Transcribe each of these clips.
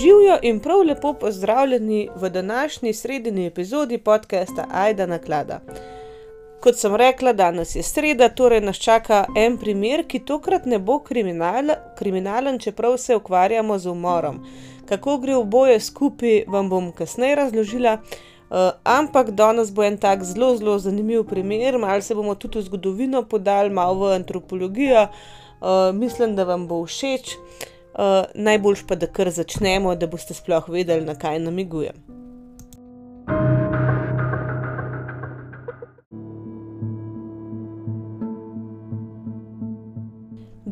Živijo in prav lepo pozdravljeni v današnji sredini epizodi podcasta Aida na klada. Kot sem rekla, danes je sreda, torej nas čaka en primer, ki tokrat ne bo kriminal, kriminalen, čeprav se ukvarjamo z umorom. Kako gre v boje skupaj, vam bom kasneje razložila. Uh, ampak danes bo en tak zelo, zelo zanimiv primer, malo se bomo tudi v zgodovino podali, malo v antropologijo. Uh, mislim, da vam bo všeč. Uh, Uh, najboljš pa, da kar začnemo, da boste sploh vedeli, na kaj namigujem.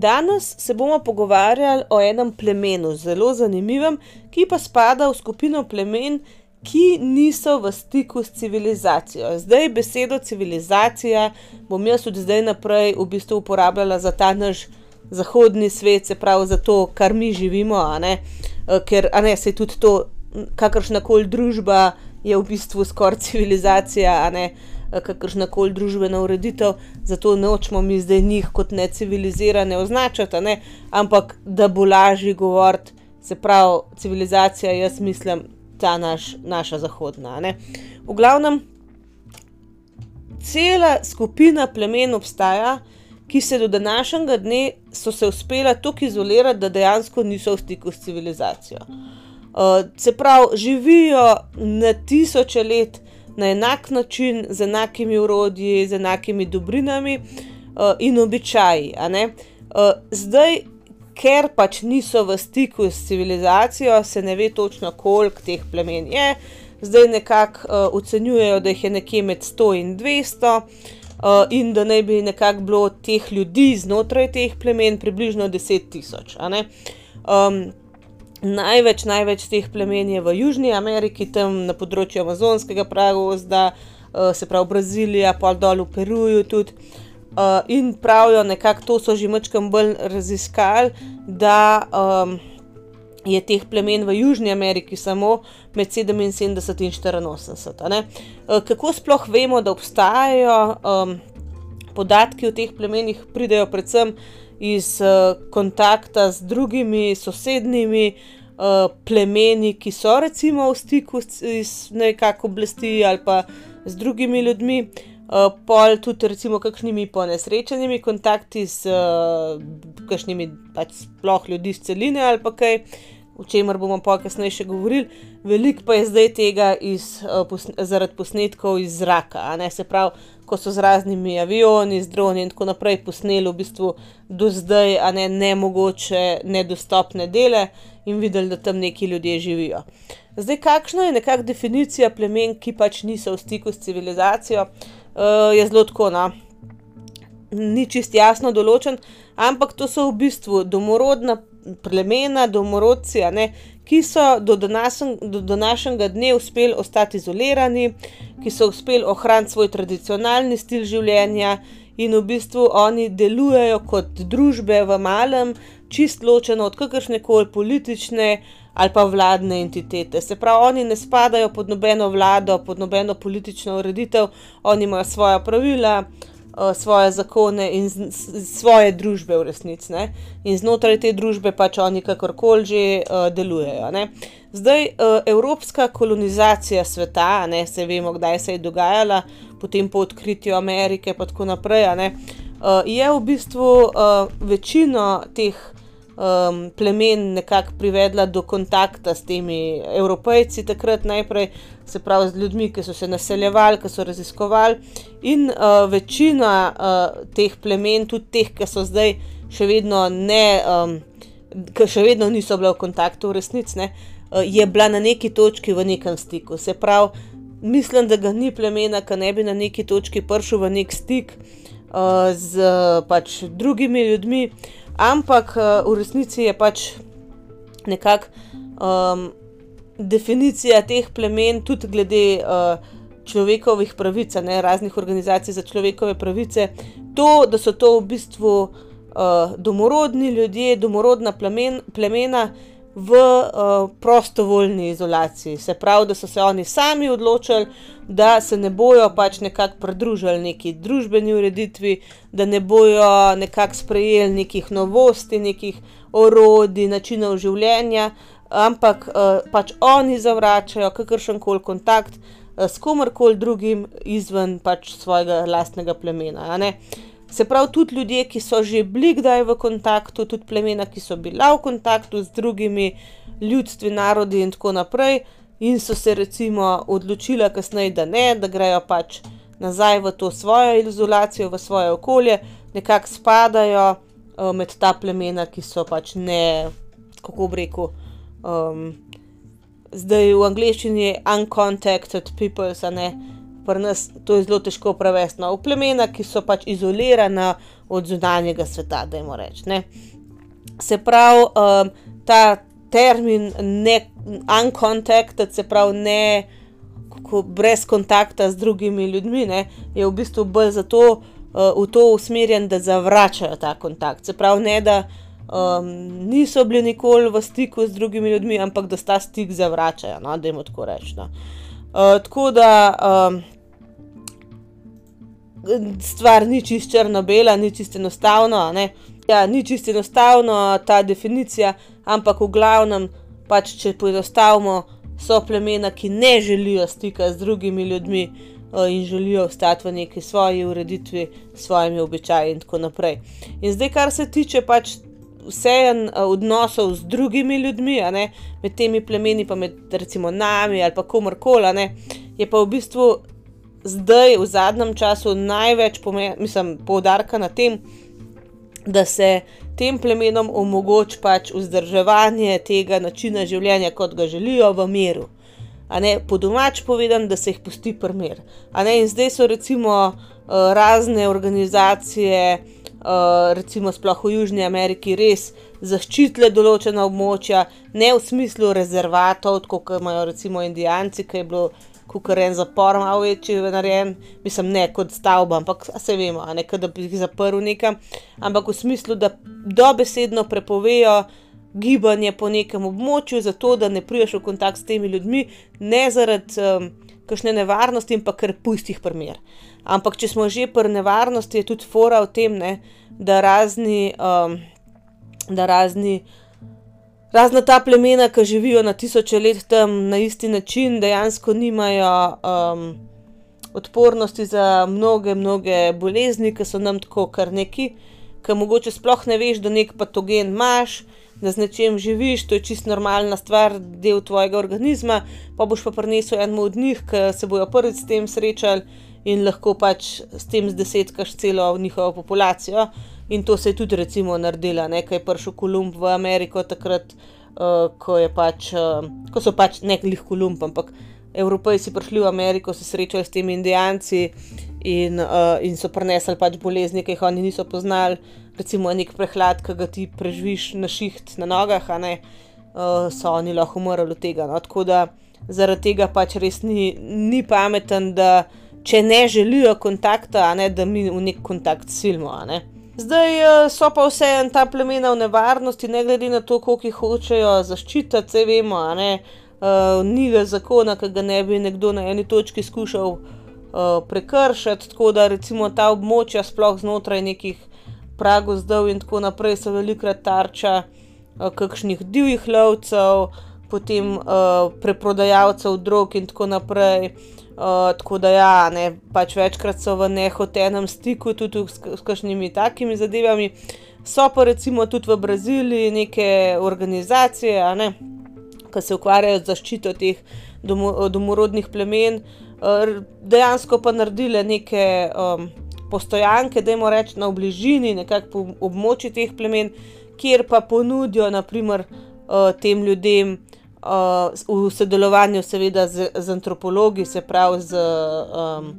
Danes se bomo pogovarjali o enem plemenu, zelo zanimivem, ki pa spada v skupino plemen, ki niso v stiku s civilizacijo. Zdaj besedo civilizacija bom jaz od zdaj naprej v bistvu uporabljala za ta naš zahodni svet, se pravi za to, kar mi živimo, ne? Eh, ker ne, se tudi to, kakršna koli družba je v bistvu skoraj civilizacija, ne eh, kakršna koli družbena ureditev, zato nočemo mi zdaj njih kot necivilizirane označati, ne? ampak da bo lažje govoriti, se pravi civilizacija, jaz mislim, ta naš, naša zahodna. Ne? V glavnem, cela skupina plemen obstaja ki se do današnjega dne so se uspela tako izolirati, da dejansko niso v stiku s civilizacijo. Uh, se pravi, živijo na tisoče let na enak način, z enakimi urodji, z enakimi dobrinami uh, in običaji. Uh, zdaj, ker pač niso v stiku s civilizacijo, se ne ve točno, koliko teh plemen je. Zdaj nekako uh, ocenjujejo, da jih je nekje med 100 in 200. Uh, in da naj bi nekako bilo teh ljudi znotraj teh plemen približno 10 tisoč. Um, največ, največ teh plemen je v Južni Ameriki, tam na področju Amazonskega pragozda, uh, se pravi Brazilija, pa dol v Peruju tudi. Uh, in pravijo, nekako to so že mačkam bolj raziskali, da. Um, je teh plemen v Južni Ameriki samo med 77 in 84. E, kako sploh vemo, da obstajajo um, podatki o teh plemenih, pridejo predvsem iz uh, kontakta z drugimi sosednjimi uh, plemeni, ki so recimo v stiku s nekako oblasti ali pa z drugimi ljudmi. Uh, pol tudi, recimo, kakšnimi ponesrečenimi kontakti s uh, kakšnimi pač sploh ljudi iz celine ali pa kaj, o čemer bomo pa kasneje še govorili. Veliko pa je zdaj tega iz, uh, posne, zaradi posnetkov iz zraka, ne se pravi, ko so z raznimi avioni, z droni in tako naprej posneli v bistvu do zdaj, a ne nemogoče, nedostopne dele in videli, da tam neki ljudje živijo. Zdaj, kakšna je nekakšna definicija plemen, ki pač niso v stiku s civilizacijo, uh, je zelo tako. No? Ni čist jasno določen, ampak to so v bistvu domorodna plemena, domorodci, ne, ki so do, danasen, do današnjega dne uspeli ostati izolirani, ki so uspeli ohraniti svoj tradicionalni stil življenja in v bistvu oni delujejo kot družbe v malem, čist ločeno od kakršne koli politične ali pa vladne entitete. Se pravi, oni ne spadajo pod nobeno vlado, pod nobeno politično ureditev, oni imajo svoja pravila svoje zakone in svoje družbe v resnici. Ne? In znotraj te družbe pač oni kakorkoli že uh, delujejo. Ne? Zdaj, uh, evropska kolonizacija sveta, ne se vemo, kdaj se je dogajala, potem po odkritju Amerike in tako naprej, uh, je v bistvu večino teh um, plemen nekako privedla do kontakta s temi evropejci, takrat najprej, se pravi, z ljudmi, ki so se naseljevali, ki so raziskovali. In uh, večina uh, teh plemen, tudi teh, ki so zdaj še vedno ne. Um, Ki še vedno niso bile v kontaktu, v resnici, ne, uh, je bila na neki točki v nekem stiku. Se pravi, mislim, da ga ni plemena, ki ne bi na neki točki prišel v nek stik uh, z pač, drugimi ljudmi, ampak uh, v resnici je pač nekako um, definicija teh plemen, tudi glede uh, človekovih pravic, ne raznih organizacij za človekove pravice, to, da so to v bistvu uh, domorodni ljudje, domorodna plemen, plemena v uh, prostovoljni izolaciji. Se pravi, da so se oni sami odločili, da se ne bojo pač nekako pridružili neki družbeni ureditvi, da ne bojo nekako sprejeli nekih novosti, nekih orodij, načinov življenja. ampak uh, pač oni zavračajo kakršen koli kontakt uh, s komerkoli drugim izven pač svojega lastnega plemena. Se pravi, tudi ljudje, ki so že bili kdaj v kontaktu, tudi plemena, ki so bila v kontaktu z drugimi ljudstvi, narodi in tako naprej, in so se recimo odločila kasneje, da ne, da grejo pač nazaj v to svojo izolacijo, v svoje okolje, nekako spadajo uh, med ta plemena, ki so pač ne, kako bi rekel. Um, zdaj v angleščini je uncontacted people, a ne. Pri nas to je zelo težko prevesti na no, plemena, ki so pač izolirana od zunanjega sveta, da jim rečem. Se pravi, um, ta termin ne, uncontacted, se pravi, ne, kako, brez kontakta z drugimi ljudmi, ne, je v bistvu bolj zato uh, v to usmerjen, da zavračajo ta kontakt. Se pravi, ne da um, niso bili nikoli v stiku z drugimi ljudmi, ampak da ta stik zavračajo, no, da jim tako rečemo. Uh, tako da. Um, stvar ni čist črno-bela, ni čist enostavno. Ja, ni čist enostavno ta definicija, ampak v glavnem, pač, če poenostavimo, so plemena, ki ne želijo stika z drugimi ljudmi uh, in želijo ostati v neki svoji ureditvi, s svojimi običaji in tako naprej. In zdaj, kar se tiče pač. Vsejen odnosov z drugimi ljudmi, med temi plemeni, pa med recimo nami ali pa komorkoli, je pa v bistvu zdaj, v zadnjem času, največ poudarka na tem, da se tem plemenom omogoča pač vzdrževanje tega načina življenja, kot ga želijo, v miru. Po domač povedan, da se jih pusti primer. In zdaj so recimo uh, razne organizacije, uh, recimo sploh v Južni Ameriki, res zaščitile določena območja, ne v smislu rezervatov, kot imajo recimo Indijanci, ki je bilo kot en zapor, malo večji, narejen, mislim, ne kot stavba, ampak se vemo, ne da bi jih zaprl nekam, ampak v smislu, da dobesedno prepovejo gibanje po nekem območju, zato da ne priješ v kontakt s temi ljudmi, ne zaradi um, kakšne nevarnosti, ampak ker pustih primer. Ampak če smo že pri nevarnosti, je tudi fora v tem, ne, da razni. Um, Da razni razna ta plemena, ki živijo na tisoče let tam na isti način, dejansko nimajo um, odpornosti za mnoge, mnoge bolezni, ki so nam tako kar neki, ki mogoče sploh ne veš, da nek patogen imaš. Da z nečem živiš, to je čisto normalna stvar, del tvojega organizma, pa boš pa prinesel enemu od njih, ki se bojo prvič s tem srečali in lahko pač s tem zdesetkaš celo njihovo populacijo. In to se je tudi, recimo, naredila, nekaj je prišel Kolumb v Ameriko takrat, uh, ko, pač, uh, ko so pač nekaj Kolumb, ampak Evropejci prišli v Ameriko, se srečali s temi Indijanci in, uh, in so prenesli pač bolezni, ki jih oni niso poznali, recimo nek prehlad, ki ga ti preživiš na šiht na nogah, a ne uh, so oni lahko umrli od tega. No? Tako da zaradi tega pač res ni, ni pameten, da če ne želijo kontakta, ne da mi v nek kontakt silimo. Zdaj eh, so pa vse en ta plemena v nevarnosti, ne glede na to, koliko jih hočejo zaščititi, vse vemo, ne, uh, ni ga zakona, ki ga ne bi nekdo na eni točki skušal uh, prekršiti. Tako da recimo ta območja, sploh znotraj nekih pragov zdaj in tako naprej, so velikrat tarča uh, kakšnih divjih lovcev, potem uh, preprodajalcev drog in tako naprej. Uh, tako da, ja, ne, pač večkrat so v nehotenem stiku tudi s, s kakšnimi takimi zadevami. So pa recimo tudi v Braziliji neke organizacije, ne, ki se ukvarjajo z zaščito teh domo, domorodnih plemen, uh, dejansko pa naredile neke um, postojanke, da jim rečemo na bližini, nekako po območju teh plemen, kjer pa ponudijo, naprimer, uh, tem ljudem v sodelovanju, seveda, z, z antropologi, se pravi z um,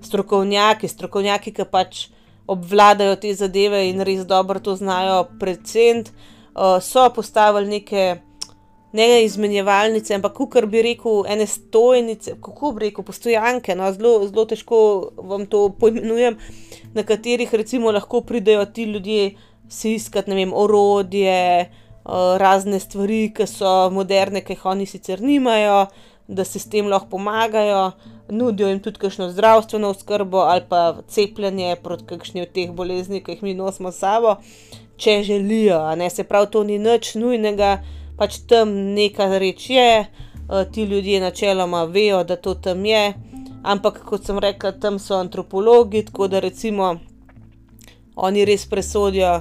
strokovnjaki, strokovnjaki, ki pač obvladajo te zadeve in res dobro to znajo predvsem, uh, so postavili neke. Ne izmenjevalnice, ampak kar bi rekel, ene stojnice, kako bi rekel, postojanke, no, zelo, zelo težko vam to pojmenujem, na katerih recimo lahko pridejo ti ljudje si iskati, ne vem, orodje, uh, razne stvari, ki so moderne, ki jih oni sicer nimajo, da se s tem lahko pomagajo, nudijo jim tudi kakšno zdravstveno oskrbo ali pa cepljenje proti kakšni od teh bolezni, ki jih mi nosimo s sabo, če želijo. Se pravi, to ni nič nujnega, pač tam neka reč je, uh, ti ljudje načeloma vejo, da to tam je, ampak kot sem rekla, tam so antropologi, tako da recimo oni res presodijo,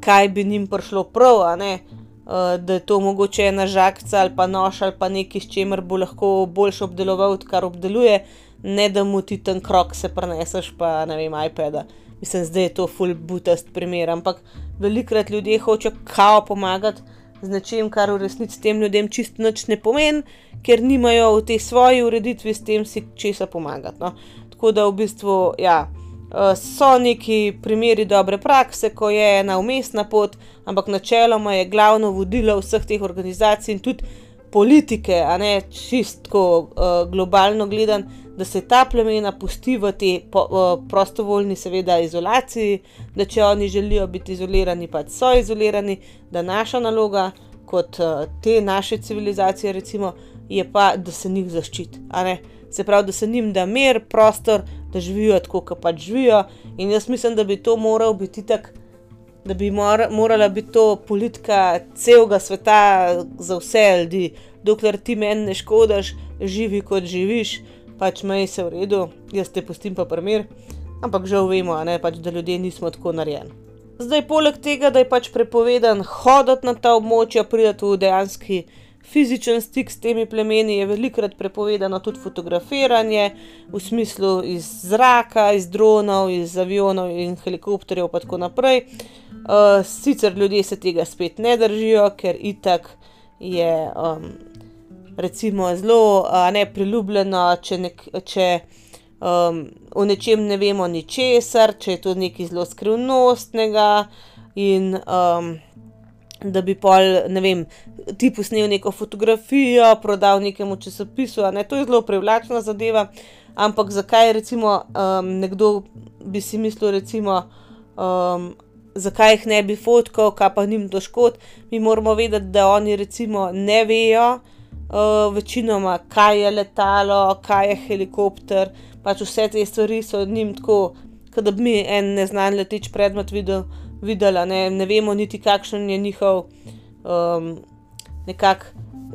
kaj bi njim prišlo prav, uh, da je to mogoče ena žagca ali pa nož ali pa nekaj, s čimer bo lahko boljše obdeloval, kar obdeluje, ne da mu ti ten krok se preneseš, pa ne vem, iPad. -a. Mislim, da je to full butast primer, ampak velikrat ljudje hočejo kao pomagati z nečim, kar v resnici tem ljudem čist nič ne pomeni, ker nimajo v tej svoji ureditvi s tem si česa pomagati. No. Tako da v bistvu, ja. Eh, so neki primeri dobre prakse, ko je ena umestna pot, ampak načeloma je glavno vodilo vseh teh organizacij in tudi politike, a ne čistko uh, globalno gledan, da se ta plemena pusti v te po, uh, prostovoljni, seveda, izolaciji, da če oni želijo biti izolirani, pač so izolirani, da naša naloga, kot uh, te naše civilizacije, recimo, je pa, da se njih zaščiti. Se pravi, da se njim da mir, prostor, da živijo tako, kot pač živijo. In jaz mislim, da bi to moral biti tako, da bi mor morala biti to politika celega sveta za vse ljudi. Dokler ti meni ne škodaš, živi kot živiš, pač mej se v redu, jaz te pustim pa primer. Ampak žal vemo, ne, pač, da ljudje nismo tako narejeni. Zdaj, poleg tega, da je pač prepovedan hoditi na ta območja, prideti v dejanski fizičen stik s temi plemeni, je velikokrat prepovedano tudi fotografiranje v smislu iz zraka, iz dronov, iz avionov in helikopterjev, in tako naprej. Uh, sicer ljudje se tega spet ne držijo, ker itak je um, recimo zelo uh, nepriljubljeno, če, nek, če um, o nečem ne vemo ničesar, če je to nekaj zelo skrivnostnega in um, da bi pol, ne vem, ti posnel neko fotografijo, prodal nekemu časopisu. Ne? To je zelo privlačna zadeva. Ampak zakaj recimo um, nekdo bi si mislil, recimo, um, zakaj jih ne bi fotkal, kaj pa njim to škod, mi moramo vedeti, da oni recimo ne vejo, uh, večinoma, kaj je letalo, kaj je helikopter. Pač vse te stvari so njim tako, da bi mi en neznan leteč predmet videl videla, ne, ne vemo niti, kakšen je njihov, um, nekako,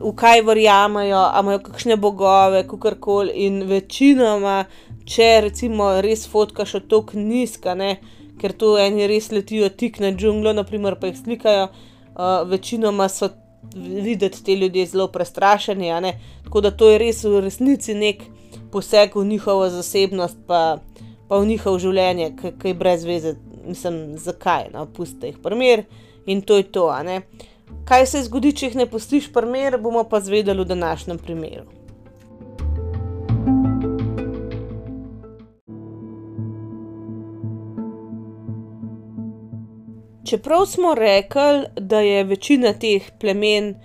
v kaj verjamejo, ali imajo kakšne bogove, kako koli. In večinoma, če recimo res fotkaš od tako nizka, ne, ker to eni res letijo tik na džunglo, naprimer, pa jih slikajo, uh, večinoma so videti te ljudje zelo prestrašeni. Tako da to je res v resnici nek poseg v njihovo zasebnost, pa, pa v njihovo življenje, ki je brez veze mislim, zakaj, no, pusti jih primer in to je to. Kaj se zgodi, če jih ne pustiš primer, bomo pa zvedeli v današnjem primeru. Čeprav smo rekli, da je večina teh plemen,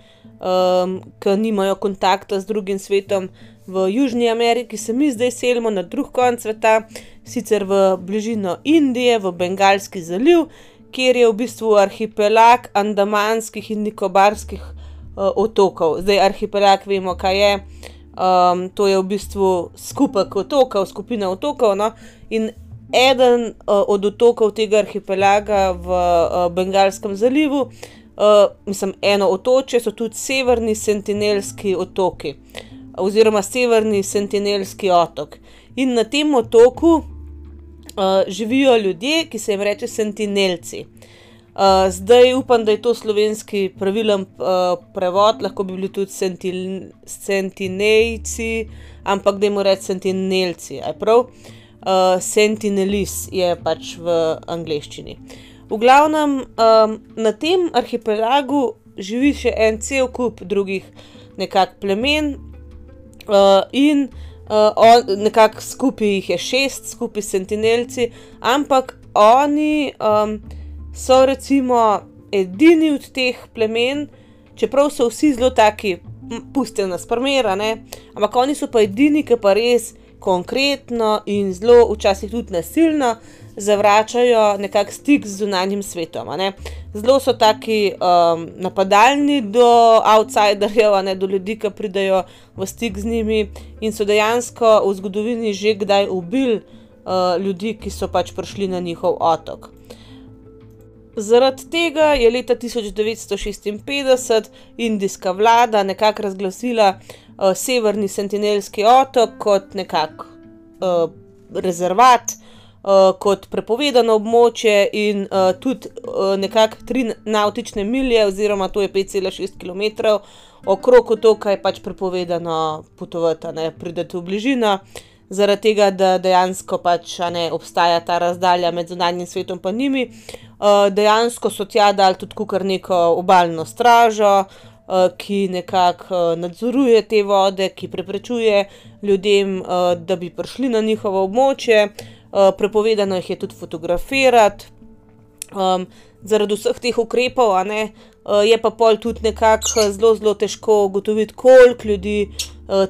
um, ki nimajo kontakta z drugim svetom, v Južni Ameriki, se mi zdaj selimo na drug konec sveta, sicer v bližino Indije, v Bengalski zaliv, kjer je v bistvu arhipelag Andamanskih in Nikobarskih uh, otokov. Zdaj, arhipelag vemo, kaj je. Um, to je v bistvu skupek otokov, skupina otokov. No? In eden uh, od otokov tega arhipelaga v uh, Bengalskem zalivu, uh, mislim, eno otoče, so tudi severni sentinelski otoki, oziroma severni sentinelski otok. In na tem otoku uh, živijo ljudje, ki se jim reče sentinelci. Uh, zdaj upam, da je to slovenski pravilen uh, prevod, lahko bi bili tudi sentil, sentinejci, ampak da jim rečemo sentinelci. Uh, sentinelis je pač v angleščini. V glavnem um, na tem arhipelagu živi še en cel kup drugih nekakšnih plemen uh, in uh, nekako skupaj jih je šest, skupaj sentinelci, ampak oni um, so recimo edini od teh plemen, čeprav so vsi zelo taki, pustijo nas primerane, ampak oni so pa edini, ki pa res konkretno in zelo včasih tudi nasilno zavračajo nekakšen stik z zunanjim svetom. Zelo so taki um, napadalni do outsiderjev, ne do ljudi, ki pridejo v stik z njimi in so dejansko v zgodovini že kdaj ubili uh, ljudi, ki so pač prišli na njihov otok. Zaradi tega je leta tisoč devetsto šestinpetdeset indijska vlada nekako razglasila, Severni sentinelski otok kot nekako, rezervat, kot prepovedano območje in, tudi, nekako tri navtične milje oziroma to je pet cela šest kilometrov okrog otoka je pač prepovedano potovati, ne, priti v bližino. Zaradi tega, da dejansko pač, ne, obstaja ta razdalja med zunanjim svetom pa njimi. dejansko so tja dali tudi kakor neko obalno stražo, ki nekako, nadzoruje te vode, ki preprečuje ljudem, da bi prišli na njihovo območje. Prepovedano jih je tudi fotografirati. zaradi vseh teh ukrepov, ne, je pa pol tudi nekako zelo, zelo težko ugotoviti, koliko ljudi,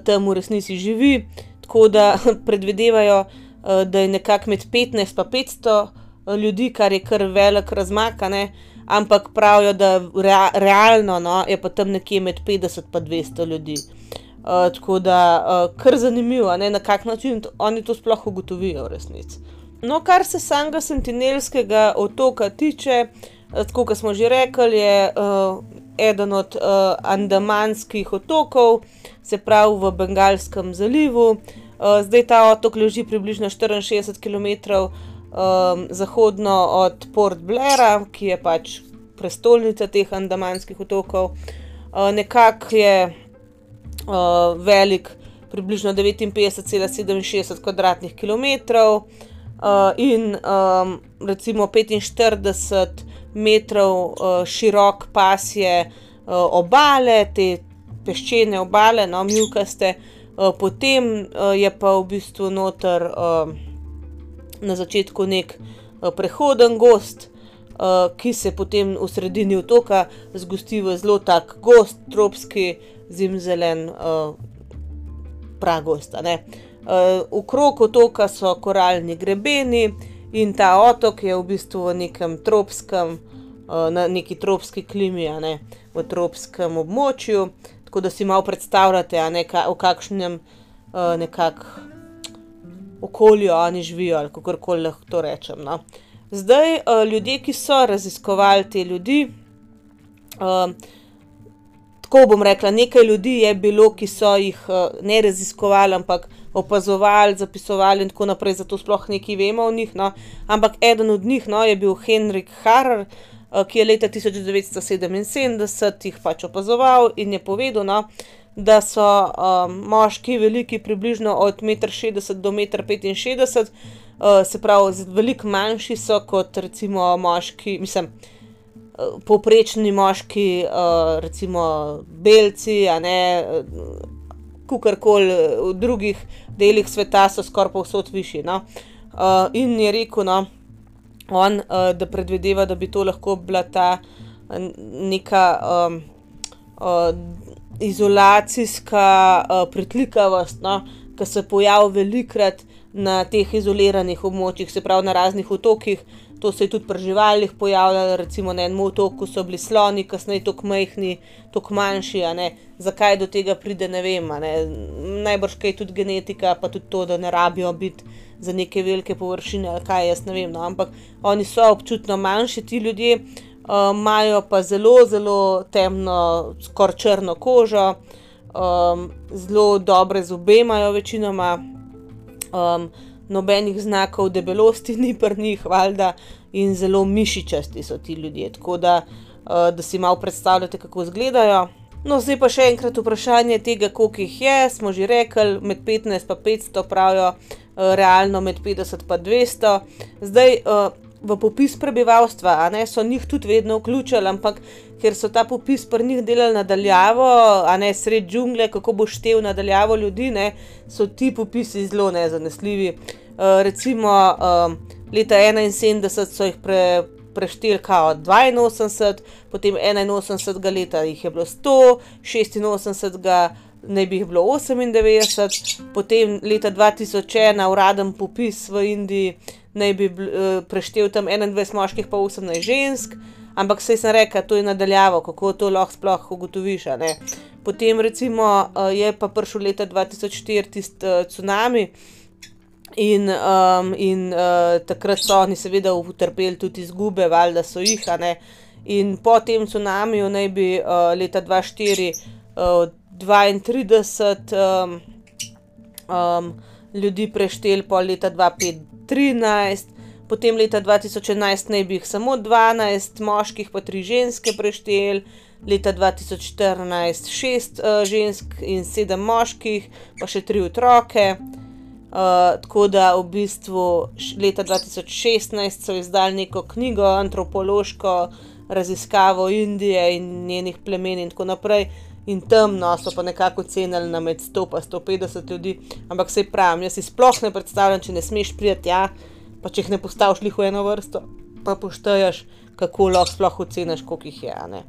tam v resnici živi. Tako da predvidevajo, da je nekako med petnajst pa petsto, ljudi, kar je kar velik razmak, ne. Ampak pravijo, da realno, no, je pa tam nekje med petdeset pa dvesto ljudi. Tako da, kar zanimivo, ne, na kak način oni to sploh ugotovijo v resnici. No, kar se samega Sentinelskega otoka tiče, tako kot smo že rekli, je, eden od, Andamanskih otokov, se pravi v Bengalskem zalivu. zdaj ta otok leži približno štiriinšestdeset kilometrov, zahodno od Port Blaira, ki je pač prestolnica teh Andamanskih otokov. nekako je, velik približno devetinpetdeset cela sedeminšestdeset kvadratnih kilometrov, in, recimo petinštirideset metrov, širok pas je, obale, te peščene obale, no, mivkaste. potem, je pa v bistvu noter, na začetku neki, prehoden gozd, ki se potem v sredini otoka zgosti v zelo tak gost tropski zimzelen, pragozd, a ne. okrog otoka so koralni grebeni in ta otok je v bistvu v nekem tropskem, na neki tropski klimi, ne. V tropskem območju. Tako da si malo predstavljate, ne, v kakšnem, nekako okolju oni živijo, ali kakorkoli lahko to rečem, no. Zdaj, ljudje, ki so raziskovali te ljudi, tako bom rekla, nekaj ljudi je bilo, ki so jih, ne raziskovali, ampak opazovali, zapisovali in tako naprej, zato sploh nekaj vemo o njih, no. Ampak eden od njih, no, je bil Henrik Harrer, ki je leta tisoč devetsto sedeminsedemdeset jih pač opazoval in je povedal, no, da so, moški veliki približno od meter šestdeset do meter petinšestdeset. se pravi veliko manjši so kot recimo moški, mislim, povprečni moški, recimo belci, a ne, kakorkoli, v drugih delih sveta so skoraj povsod višji, no. in je rekel, no, on, da predvideva, da bi to lahko bila ta neka, izolacijska, pritlikavost, no, ke se pojavi velikokrat na teh izoliranih območjih, se pravi na raznih otokih. To se je tudi pri živalih pojavljalo, recimo na enem otoku so bili sloni kasneje toliko majhni, toliko manjši. Zakaj do tega pride, ne vem, ne. Najbrž kaj tudi genetika pa tudi to, da ne rabijo biti za neke velike površine ali kaj, jaz ne vem, no, ampak oni so občutno manjši, ti ljudje. imajo pa zelo, zelo temno, skoraj črno kožo, zelo dobre zobe imajo večinoma, nobenih znakov debelosti ni pri njih valjda in zelo mišičasti so ti ljudje, tako da, da si malo predstavljate, kako izgledajo. No, zdaj pa še enkrat vprašanje tega, koliko jih je, smo že rekli, med petnajst pa petsto pravijo, realno med petdeset pa dvesto. Zdaj, v popis prebivalstva, a ne, so njih tudi vedno vključili, ampak ker so ta popis pri njih delali na daljavo, a ne, sredi džungle, kako boš štel na daljavo ljudi, ne, so ti popisi zelo nezanesljivi. Recimo, leta enainsedemdeset so jih prešteli kao dvainosemdeset, potem enainosemdesetega leta jih je bilo sto, šestinosemdesetega naj bi jih bilo osemindevetdeset, potem leta dva tisoč ena uradni popis v Indiji naj bi preštel tam enaindvajset moških pa osemnajst žensk. Ampak saj sem rekla, to je na daljavo, kako to lahko sploh ugotoviš. Potem recimo, je pa prišel leta dva tisoč štiri tisti, cunami, In, um, in uh, takrat so oni seveda utrpeli tudi izgube, valjda so jih. In po tem tsunamiju naj bi uh, leta 2004 uh, 32 um, um, ljudi prešteli, pa leta 2005 13, potem leta 2011 naj bi jih samo 12 moških, pa 3 ženske prešteli, leta 2014 6 uh, žensk in 7 moških, pa še 3 otroke. Uh, tako da v bistvu leta 2016 so izdali neko knjigo, antropološko raziskavo Indije in njenih plemen in tako naprej. In tam no, so pa nekako ocenili na med 100 in 150 ljudi, ampak se pravi, jaz si sploh ne predstavljam, če ne smeš priti tja, pa če jih ne postaviš v eno vrsto, pa pošteješ, kako lahko sploh oceniš, koliko jih je. Ne.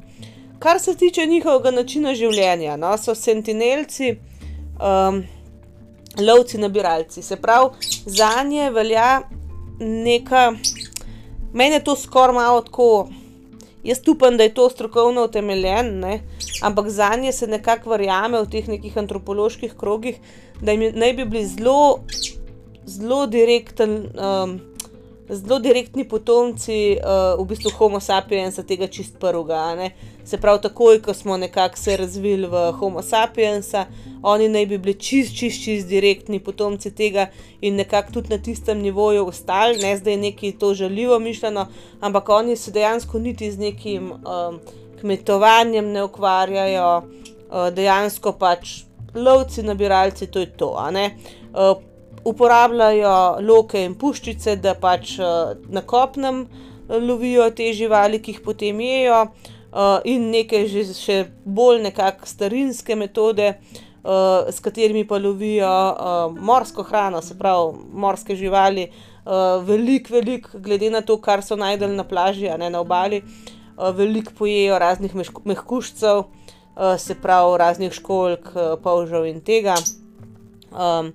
Kar se tiče njihovega načina življenja, no, so sentinelci. Um, lovci nabiralci. Se pravi, za nje velja neka, meni je to skoraj malo tako. Jaz upam, da je to strokovno utemeljeno, ampak za nje se nekako verjame v teh nekih antropoloških krogih, da jim naj bi bili zelo, zelo direkten. Um, zelo direktni potomci uh, v bistvu Homo sapiensa, tega čist prvega. Ne? Se pravi, takoj, ko smo nekako se razvili v Homo sapiensa, oni naj bi bili čist, čist, čist direktni potomci tega in nekako tudi na tistem nivoju ostali, ne zdaj neki to žaljivo mišljeno, ampak oni se dejansko niti z nekim um, kmetovanjem ne ukvarjajo, uh, dejansko pač lovci, nabiralci, to je to uporabljajo loke in puščice, da pač uh, na kopnem eh, lovijo te živali, ki jih potem jejo, uh, in neke že še bolj nekakšne starinske metode, uh, s katerimi pa lovijo uh, morsko hrano, se pravi morske živali, uh, veliko, veliko, glede na to, kar so najdel na plaži, a ne na obali, uh, veliko pojejo raznih mehkuščcev, uh, se pravi raznih školk, uh, polžev in tega. Um,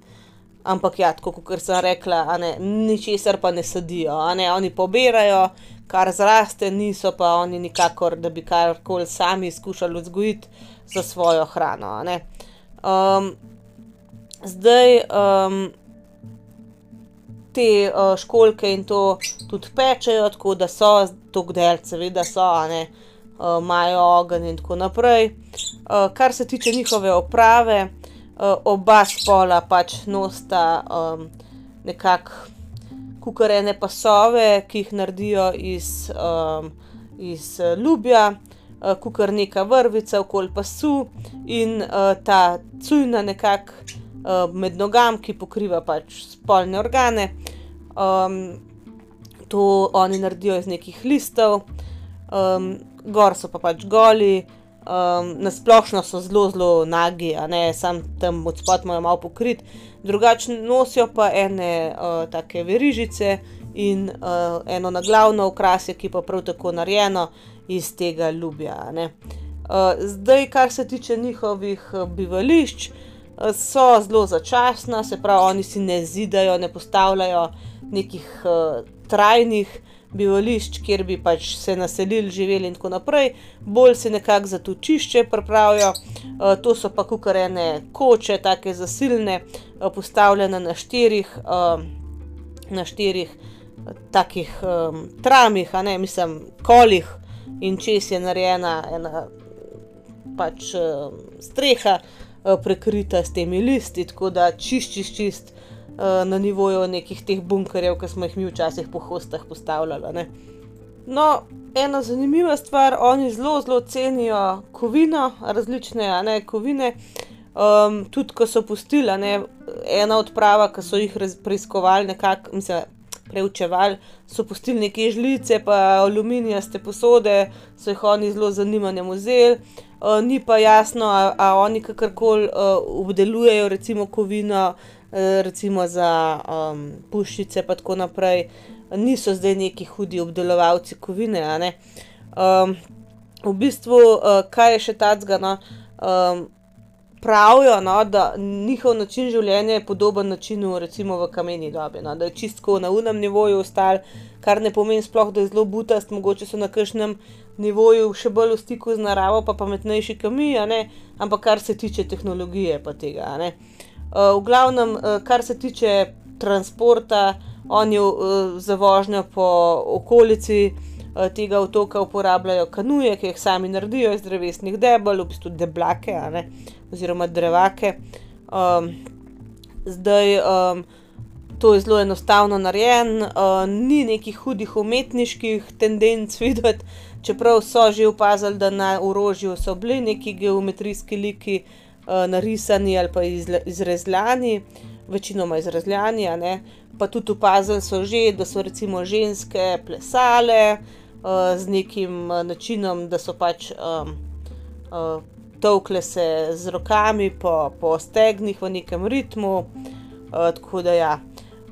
Ampak ja, tako kot sem rekla, ne, ničesar pa ne sadijo, ne, oni pobirajo, kar zraste, niso pa oni nikakor, da bi karkoli sami skušali vzgojiti za svojo hrano. Um, zdaj um, te uh, školke in to tudi pečejo, tako da so, tako delce, seveda so, ne, uh, imajo ogenj in tako naprej. Uh, kar se tiče njihove oprave uh, oba spola pač nosta um, nekako kukarene pasove, ki jih naredijo iz, um, iz uh, lubja, uh, kukar neka vrvica okoli pasu in uh, ta cujna nekako uh, med nogam, ki pokriva pač spolne organe. Um, to oni naredijo iz nekih listov, um, gor so pa pač goli. Um, na splošno so zelo, zelo nagi, a ne sam tam od spodaj imajo malo pokrit, drugače nosijo pa ene uh, take verižice in uh, eno naglavno okrasje, ki pa prav tako narejeno iz tega ljubja. Uh, zdaj, kar se tiče njihovih bivališč, uh, so zelo začasna, se pravi, oni si ne zidajo, ne postavljajo nekih uh, trajnih bivališč, kjer bi pač se naselili, živeli in tako naprej, bolj se nekako za točišče pripravijo. Uh, to so pa kukarene koče, tako zasilne, uh, postavljene na štirih, uh, na štirih uh, takih um, tramih, a ne mislim, kolih in čez je narejena ena pač uh, streha. Prekrita s temi listi, tako da čist, čist, čist na nivoju nekih teh bunkerjev, ki smo jih mi včasih po hostah postavljali. Ne. No, ena zanimiva stvar, oni zelo, zelo cenijo kovino, različne ne, kovine. Um, tudi, ko so pustili, ne, ena odprava, ki so jih preiskovali, nekako, mislim, preučevali, so pustili neke žlice, pa aluminijaste posode, so jih oni zelo zanimanjem vzeli. Uh, ni pa jasno, ali oni kakorkoli uh, obdelujejo, recimo, kovino, uh, Eh, recimo za um, puščice, pa tako naprej, niso zdaj neki hudi obdelovalci kovine. Um, v bistvu, uh, kaj je še tacga, no, um, pravijo, no, da njihov način življenja je podoben načinu, recimo v kameni dobi, no, da je čistko na unem nivoju ostal, kar ne pomeni sploh, da je zelo butast, mogoče so na kakšnem. Nivoju še bolj v stiku z naravo, pa pametnejši kamij, ampak kar se tiče tehnologije, pa tega. Uh, Eh, v glavnem, uh, kar se tiče transporta, oni uh, za vožnjo po okolici tega otoka uporabljajo kanuje, ki jih sami naredijo iz drevesnih debel, v bistvu deblake, oziroma drevake. Um, zdaj, um, to je zelo enostavno narejen, uh, ni nekih hudih umetniških tendenc videti, čeprav so že opazili, da na orožju so bili neki geometrijski liki narisani ali pa izrezljani, večinoma izrezljani, pa tudi opazili so že, da so recimo ženske plesale uh, z nekim načinom, da so pač. Um, uh, Tovkle se z rokami po, po stegnih v nekem ritmu, uh, tako da ja,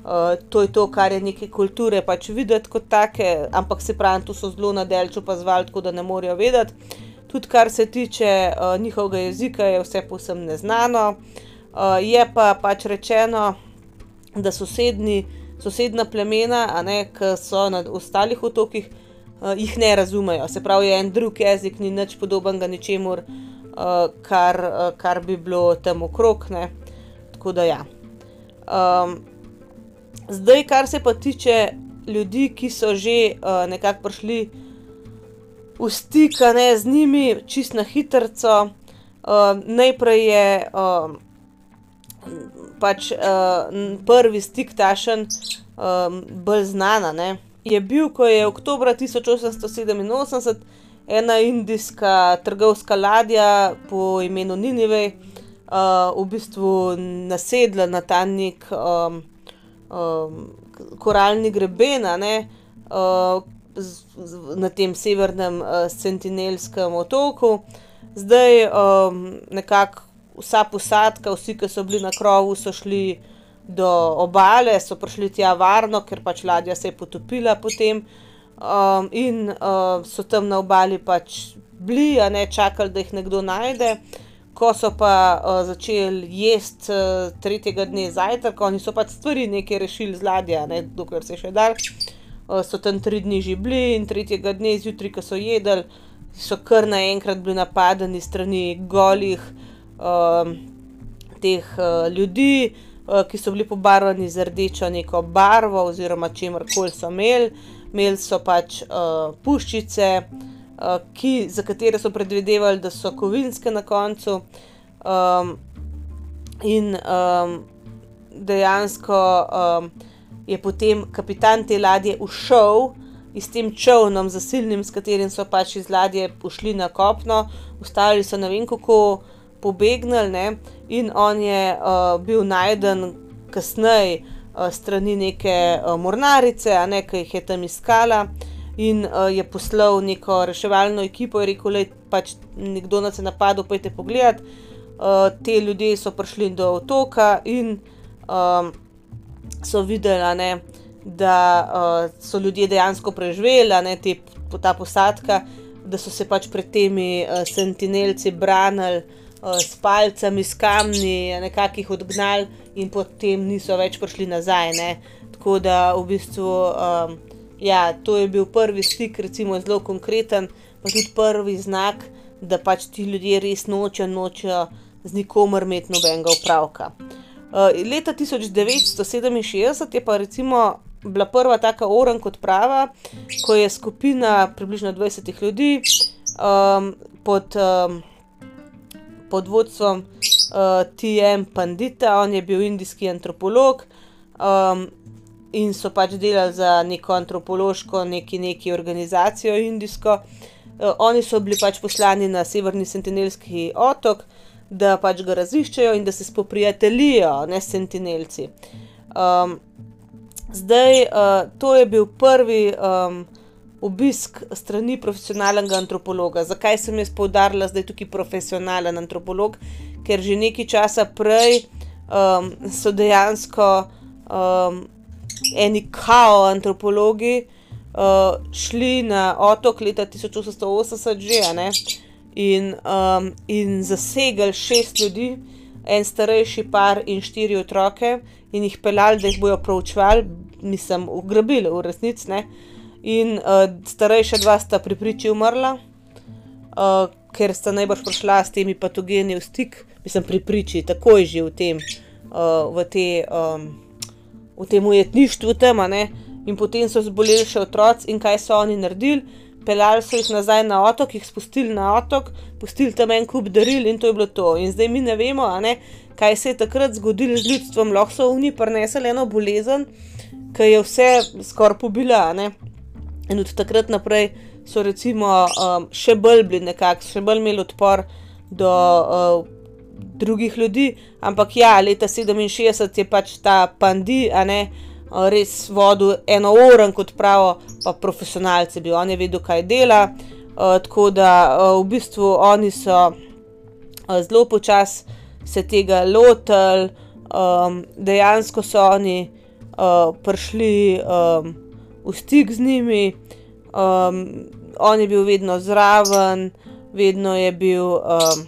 Uh, to je to, kar je neke kulture pač videti kot take, ampak se pravi, tu so zelo na delču opazovali, tako da ne morejo vedeti. Tudi kar se tiče uh, njihovega jezika, je vse posebno neznano. Uh, je pa pač rečeno, da sosedni, sosedna plemena, ki so na ostalih otokih, uh, jih ne razumejo. Se pravi, je en drug jezik, ni nič podobnega ničemur, uh, kar, uh, kar bi bilo tam okrog. Ne? Tako da ja. Um, Zdaj, kar se pa tiče ljudi, ki so že uh, nekako prišli v stik ne, z njimi, čist na hitro. Uh, najprej je uh, pač uh, prvi stik tašen, um, bolj znana. Ne. Je bil, ko je oktober 1887 ena indijska trgovska ladja po imenu Ninive uh, v bistvu nasedla na ta nek. Um, um, koralni greben uh, na tem severnem uh, Sentinelskem otoku. Zdaj um, nekako vsa posadka, vsi, ki so bili na krovu, so šli do obale, so prišli tja varno, ker pač ladja se je potopila potem. Um, in uh, so tam na obali pač bili, a ne čakali, da jih nekdo najde. Ko so pa uh, začeli jesti uh, tretjega dne zajtrk, oni so pač stvari nekaj rešili z ladja, ne, dokler se še dal. Uh, so tam tri dni že bili in tretjega dne zjutraj, ko so jedli, so kar naenkrat bili napadeni strani golih uh, teh uh, ljudi, uh, ki so bili pobarvani z rdečo neko barvo oziroma čemer koli so imeli. Imeli so pač uh, puščice. Eh, ki, za katere so predvidevali, da so kovinske na koncu. Um, in um, dejansko um, je potem kapitan te ladje ušel s tem čovnom, zasilnim, s katerim so pač iz ladje ušli na kopno, ustavili so ne vem kako pobegnili, ne? in on je uh, bil najden kasneje uh, strani neke uh, mornarice, a ne kaj jih je tam iskala in uh, je poslal neko reševalno ekipo in rekel, da je pač nekdo nas je napadel, pojdite pogledat. Uh, te ljudje so prišli do otoka in um, so videli, ne, da uh, so ljudje dejansko preživeli, ne, te, ta posadka, da so se pač pred temi uh, sentinelci branili uh, s palcami, s kamni, nekako jih odgnali in potem niso več prišli nazaj. Ne. Tako da v bistvu. Um, Ja, to je bil prvi stik, recimo zelo konkreten, pa tudi prvi znak, da pač ti ljudje res nočejo, nočejo z nikomer imeti nobenega upravka. Uh, leta 1967 je pa recimo bila prva taka orank odprava, ko je skupina približno 20 ljudi um, pod, um, pod vodstvom uh, T.M. Pandita, on je bil indijski antropolog. Um, in so pač delali za neko antropološko, neki, neki organizacijo indijsko. Uh, oni so bili pač poslani na severni sentinelski otok, da pač ga raziščejo in da se spoprijateljijo, ne sentinelci. Um, zdaj, uh, to je bil prvi um, obisk strani profesionalnega antropologa. Zakaj sem jaz poudarila, da je tukaj profesionalen antropolog? Ker že nekaj časa prej um, so dejansko um, eni kao antropologi uh, šli na otok leta 1880, že ne, in, um, in zasegli šest ljudi, en starejši par in štiri otroke, in jih peljali, da jih bojo proučevali, nisem ugrabili, v resnici. In uh, starejša dva sta pri priči umrla, uh, ker sta najbrž prišla s temi patogeni v stik, mislim, pri priči, takoj že v tem, uh, v te. Um, v tem ujetništvu tam, ne, in potem so zboleli še otroci in kaj so oni naredili. Peljali so jih nazaj na otok, jih spustili na otok, pustili tam en kup daril in to je bilo to. In zdaj mi ne vemo, ne, kaj se je takrat zgodilo z ljudstvom. Lahko so oni prenesli eno bolezen, ki je vse skoraj pobila. In od takrat naprej so recimo um, še bolj bili nekako, še bolj imeli odpor do uh, drugih ljudi. Ampak ja, leta 67 je pač ta pandi, a ne res vodil eno uro, kot pravijo, pa profesionalci bi on je vedel, kaj dela. Uh, tako da uh, v bistvu oni so uh, zelo počasi se tega lotili, um, dejansko so oni uh, prišli um, v stik z njimi, um, on je bil vedno zraven, vedno je bil. Um,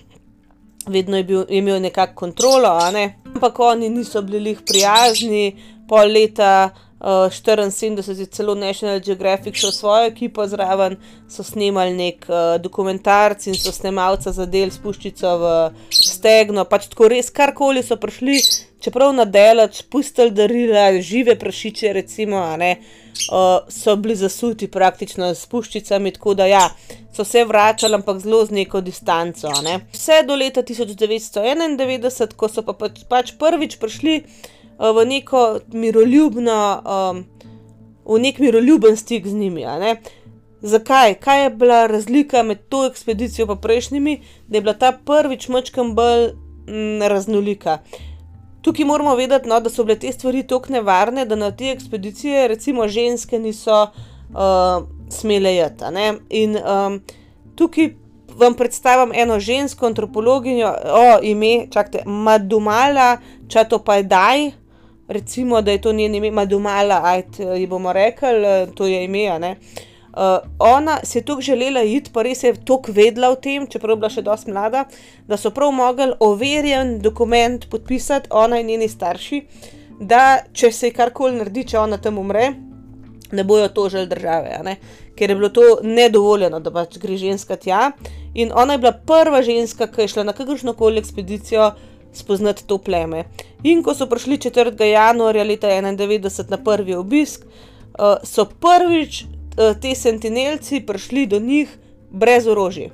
Vedno je, bil, je imel nekakšno kontrolo, ne? ampak oni niso bili prijazni, pol leta uh, 74 je celo National Geographic šel svojo ekipo zraven, so snemali nek uh, dokumentarc in so snemalca zadeli spuščico v stegno. Pač tako res karkoli so prišli, čeprav na delač, pustili darila, žive prašiče, recimo, ne, uh, so bili zasuti praktično s puščicami, tako da ja. So se vračali, ampak zelo z neko distanco. Ne. Vse do leta 1991, ko so pa pač, pač prvič prišli v neko miroljubno, um, v nek miroljuben stik z njimi. Zakaj? Kaj je bila razlika med to ekspedicijo in prejšnjimi, da je bila ta prvič mačkam bolj m, raznolika? Tukaj moramo vedeti, no, da so bile te stvari tako nevarne, da na te ekspedicije, recimo, ženske niso uh, smele jeti. In um, tukaj vam predstavim eno žensko antropologinjo, o ime, čakajte, Madumala Čatopajdaj recimo, da je to njen ime, Madumala, ajt, ji bomo rekli, to je ime. Uh, ona si je tukaj želela iti, pa res je tukaj vedela o tem, čeprav je bila še dosti mlada, da so prav mogli overjen dokument podpisati, ona in njeni starši, da če se karkoli naredi, če ona tam umre, ne bojo tožili države, ker je bilo to nedovoljeno, da pač gre ženska tja. In ona je bila prva ženska, ki je šla na kakršno koli ekspedicijo, spoznati to pleme. In ko so prišli 4. januarja leta 1991 na prvi obisk, uh, so prvič uh, ti sentinelci prišli do njih brez orožja.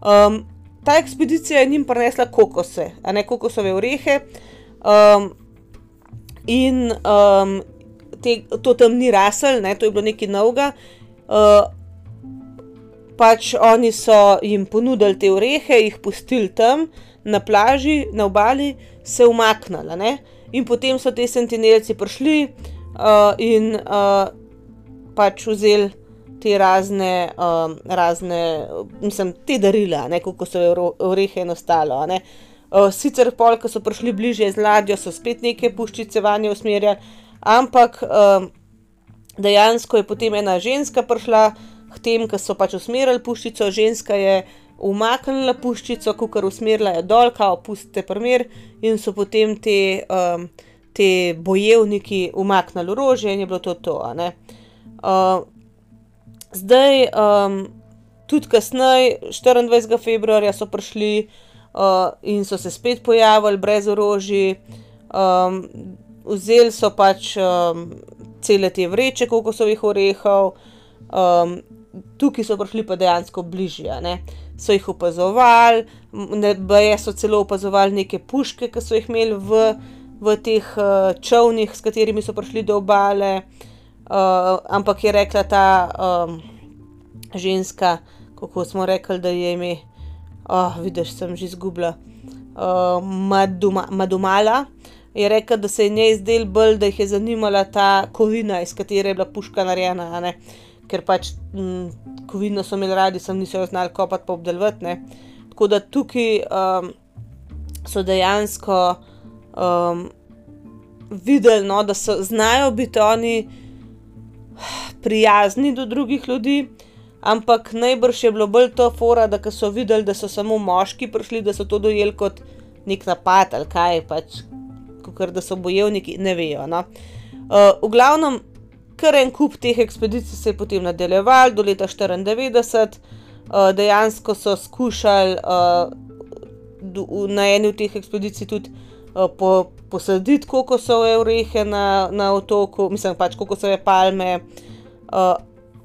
Um, ta ekspedicija je njim prinesla kokose, a ne kokosove orehe. Um, in um, te, to tam ni rasel, ne, to je bilo nekaj novega. Uh, pač oni so jim ponudili te orehe, jih pustili tam, na plaži, na obali, se umaknila. Ne? In potem so ti sentinelci prišli uh, in uh, pač vzeli te razne, uh, razne mislim, te darila, kot so orehe in ostalo. Uh, sicer, pol, ko so prišli bližje z ladjo, so spet neke puščice vanje usmerjali, ampak uh, dejansko je potem ena ženska prišla k tem, ki so pač usmerjali puščico, ženska je umaknila puščico, ko kar usmerila je dol, kao pustite primer, in so potem te, um, bojevniki umaknili orožje in je bilo to to. Uh, zdaj, um, tudi kasneje, 24. februarja so prišli uh, in so se spet pojavili brez orožja. Um, vzeli so pač um, cele te vreče, koliko so jih orehov, um, tukaj so prišli pa dejansko bližje so jih opazovali, ne so celo opazovali neke puške, ki so jih imeli v, v teh uh, čovnih, s katerimi so prišli do obale. Uh, ampak je rekla ta um, ženska, kako smo rekli, da je ime, oh, vidiš, sem že izgubila, uh, Maduma, Madumala. Je rekla, da se je njej zdel bolj, da jih je zanimala ta kovina, iz katere je bila puška narejena. Ker pač m, kovino so imeli radi, sem niso jo znali kopati pa obdelovati. Tako da tukaj um, so dejansko um, videli, no, da so znajo biti oni prijazni do drugih ljudi. Ampak najbrž je bilo bolj to fora, da so videli, da so samo moški prišli, da so to dojeli kot nek napad ali kaj, pač, kot da so bojevniki, ne vejo. No. Uh, v glavnem, kar en kup teh ekspedicij se je potem nadaljeval do leta 1994, uh, dejansko so skušali uh, na eni od teh ekspedicij tudi uh, po, posaditi kokosove orehe na, na otoku, mislim pač kokosove palme, uh,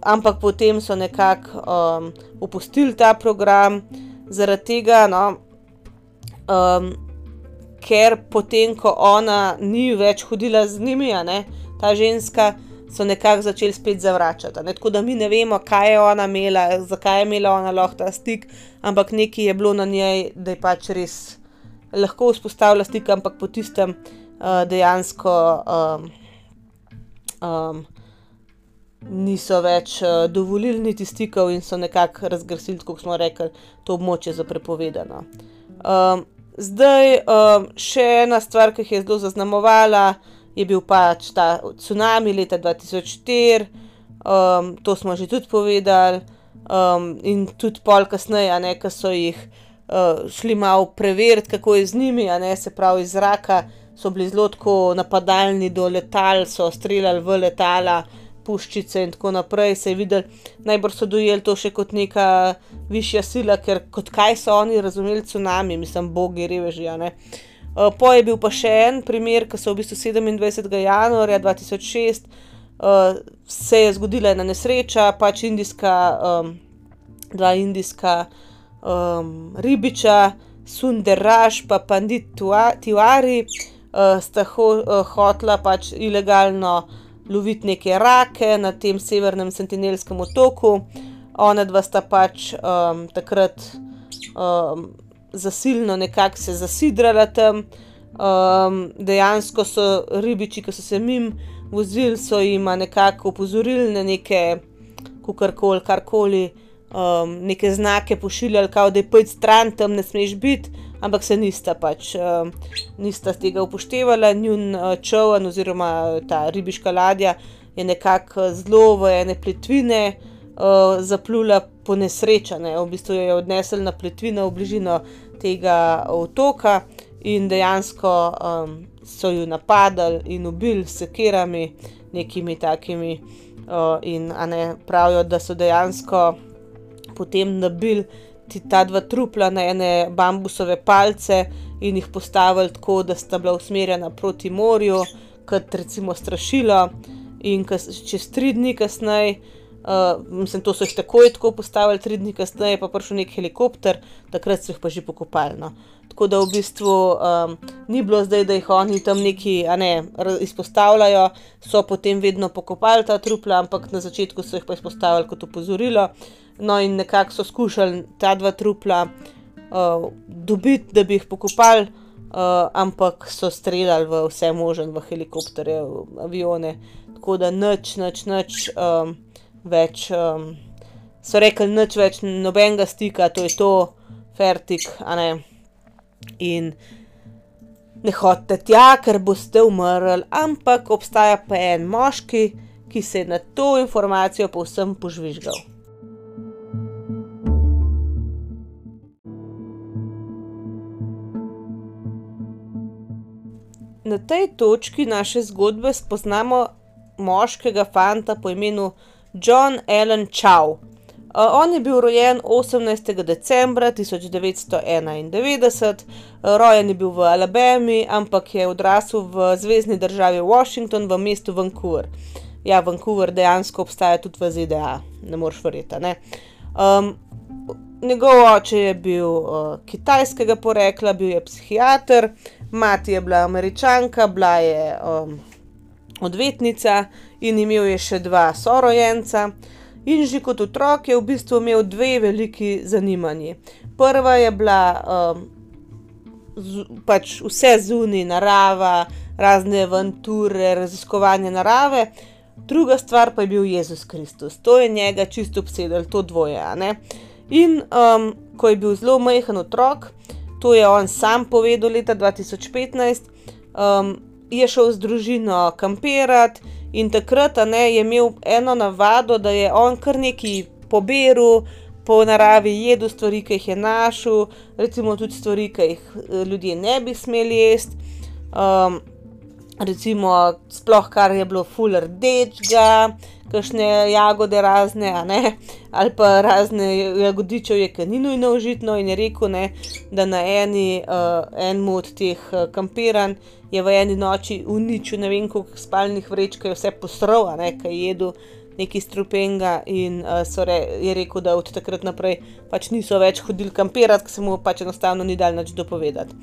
ampak potem so nekako um, opustili ta program. Zaradi tega, no, um, ker potem, ko ona ni več hodila z njimi, ne, ta ženska, so nekako začeli spet zavračati. Ne? Tako da mi ne vemo, kaj je ona imela, zakaj je imela ona lahko ta stik, ampak nekaj je bilo na njej, da je pač res lahko vzpostavila stik, ampak po tistem uh, dejansko. Um, um, Niso več uh, dovolili niti stikov, in so nekako razglasili, kot smo rekli, to območje za prepovedano. Um, zdaj, um, še ena stvar, ki jih je zelo zaznamovala, je bil pač ta tsunami leta 2004, um, to smo že tudi povedali, um, in tudi pol kasneje, ne, ki so jih uh, šli malo preveriti, kako je z njimi, ne, se pravi iz zraka, so bili zelo tako napadalni do letal, so streljali v letala. Puščice in tako naprej, se je videl, najbolj so dojeli to še kot neka višja sila, ker kot kaj so oni razumeli tsunami, mislim, bogi, reveži. Uh, Uh, po je bil pa še en primer, ki so v bistvu 27. januarja 2006 uh, se je zgodila ena nesreča, pač indijska, um, dva indijska um, ribiča, Sunderaš pa Pandit Tiwari, uh, sta ho, uh, hotla pač ilegalno loviti neke rake na tem severnem sentinelskem otoku. Ona dva sta pač um, takrat. Um, zasilno nekako se zasidrala tam. Um, dejansko so ribiči, ki so se mim vozili, so jim nekako opozorili na neke, kukorkoli, karkoli, um, neke znake pošiljali, kao, da je pojdi stran, tam ne smeš biti, ampak se nista pač, um, nista tega upoštevala. Njun uh, čovn oziroma ta ribiška ladja je nekako zelo v ene plitvine uh, zaplula po nesrečane, v bistvu jo je odnesel na plitvino v bližino tega otoka in dejansko um, so jo napadali in ubili s sekerami, nekimi takimi. Uh, in ne, pravijo, da so dejansko potem nabili ta dva trupla na ene bambusove palce in jih postavili tako, da sta bila usmerjena proti morju, kot recimo strašilo. In čez tri dni kasneje Uh, mislim, to so jih takoj tako postavili, tri dni kasneje pa prišel nek helikopter, takrat so jih pa že pokopali. No. Tako da v bistvu um, ni bilo zdaj, da jih oni tam neki ne, izpostavljajo, so potem vedno pokopali ta trupla, ampak na začetku so jih pa izpostavili kot opozorilo. No, in nekako so skušali ta dva trupla uh, dobiti, da bi jih pokopali, uh, ampak so streljali v vse možne, v helikopterje, v avione. Tako da nič, nič, nič. Um, več, um, so rekli, nič več, nobenega stika, to je to, fertik, a ne. In ne hodite tja, ker boste umrli, ampak obstaja pa en moški, ki se je na to informacijo povsem požvižgal. Na tej točki naše zgodbe spoznamo moškega fanta po imenu John Allen Chow. On je bil rojen 18. decembra 1991, rojen je bil v Alabami, ampak je odrasel v zvezdni državi Washington v mestu Vancouver. Ja, Vancouver dejansko obstaja tudi v ZDA, ne moreš verjeti. Ne? Um, njegov oče je bil uh, kitajskega porekla, bil je psihiater, mati je bila američanka, bila je um, odvetnica in imel je še dva sorojenca. In že kot otrok je v bistvu imel dve veliki zanimanji. Prva je bila um, z, pač vse zunaj, narava, razne avanture, raziskovanje narave, druga stvar pa je bil Jezus Kristus. To je njega čisto obsedel, to dvoje. In um, ko je bil zelo majhen otrok, to je on sam povedal leta 2015. Um, je šel z družino kampirati in takrat ne, je imel eno navado, da je on kar neki poberu. Po naravi jedo stvari, ki jih je našel, recimo tudi stvari, ki jih eh, ljudje ne bi smeli jesti. Um, recimo, sploh kar je bilo fuller dečga, kakšne jagode razne, ali pa razne jagodiče, ki ni nujno užitno, in je rekel, ne, da na eni, uh, enem od teh uh, kampiranj je v eni noči uničil ne vem koliko spalnih vrečk, je vse posrl, kaj je jedel. Neki strupenga, in uh, re, je rekel, da od takrat naprej pač niso več hodili kampirati, ker se mu pač enostavno ni dal nič dopovedati.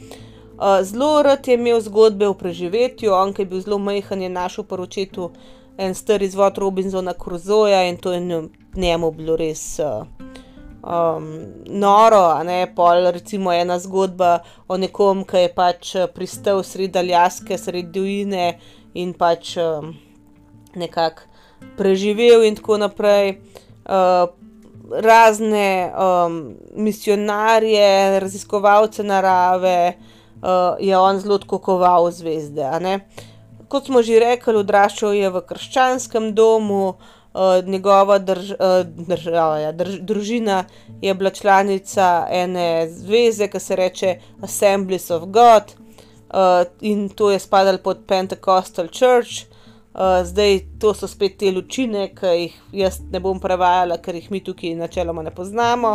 Uh, zelo rad je imel zgodbe o preživetju, on, ki je bil zelo majhen, je našel poročetu en star izvod Robinsona Crusoja in to je njemu bilo res uh, um, noro. Ne? Pol, recimo, ena zgodba o nekom, ki je pač eh, pristal sredi Aljaske, sredi Dvojine in pač um, nekako preživel, in tako naprej. Uh, razne um, misionarje, raziskovalce narave uh, je on zelo kokoval zvezde. Uh, kot smo že rekli, odraščal je v krščanskem domu, uh, njegova drž, uh, država, ja, drž, družina je bila članica ene zveze, ki se imenuje Assemblies of God, uh, in to je spadalo pod Pentecostal Church. Zdaj, to so spet te lučine, ki jih jaz ne bom prevajala, ker jih mi tukaj načeloma ne poznamo.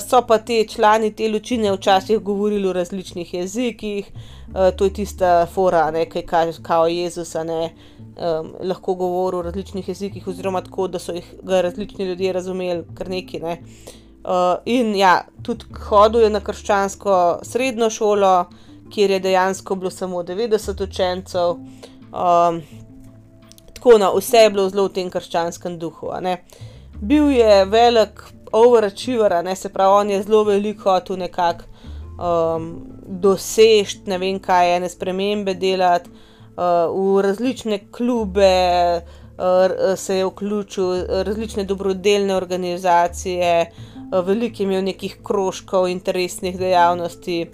So pa ti člani te lučine včasih govorili v različnih jezikih, Eh, to je tista fora, ki kaže, kako je Jezus ne, um, lahko govoril v različnih jezikih, oziroma tako, da so jih različni ljudje razumeli, kar neki. Ne. Uh, in ja, tudi hodil je na krščansko srednjo šolo, kjer je dejansko bilo samo 90 učencev. Um, tako na no, vse je bilo zelo v tem krščanskem duhu. Bil je velik overachiever, se pravi, on je zelo veliko tu nekako um, doseči, ne vem kaj, ene spremembe delati, uh, v različne klube uh, se je vključil, različne dobrodelne organizacije, uh, veliko je imel nekih krožkov, interesnih dejavnosti.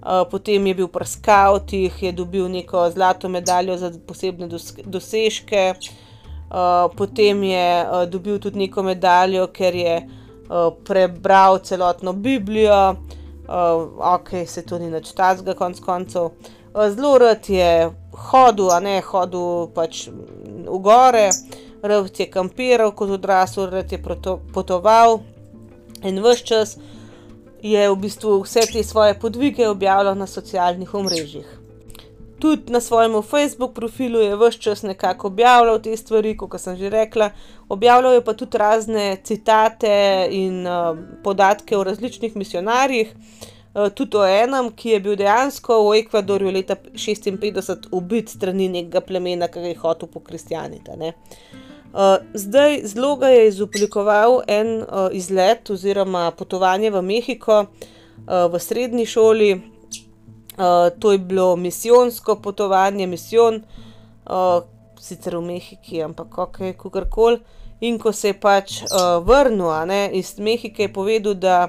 Uh, potem je bil pri Skautih, je dobil neko zlato medaljo za posebne dosežke, uh, potem je uh, dobil tudi neko medaljo, ker je uh, prebral celotno Biblijo, uh, uh, ok, se to ni več tazga, konc koncev. Uh, zelo rad je hodil, a ne hodil pač v gore, rad je kampiral kot odrasel, rad je potoval in vse čas je v bistvu vse te svoje podvige objavljal na socialnih omrežjih tudi na svojem Facebook profilu je vse čas nekako objavljal te stvari, kot sem že rekla. Objavljal je pa tudi razne citate in uh, podatke o različnih misionarjih. Uh, tudi o enem, ki je bil dejansko v Ekvadorju leta 1956 ubit strani nekega plemena, ki je hotel po kristjanita. Uh, zdaj zelo ga je izoblikoval en uh, izlet oziroma potovanje v Mehiko uh, v srednji šoli, to je bilo misijonsko potovanje, misijon, uh, sicer v Mehiki, ampak kako koli. In ko se je pač uh, vrnil ne, iz Mehike, je povedal, da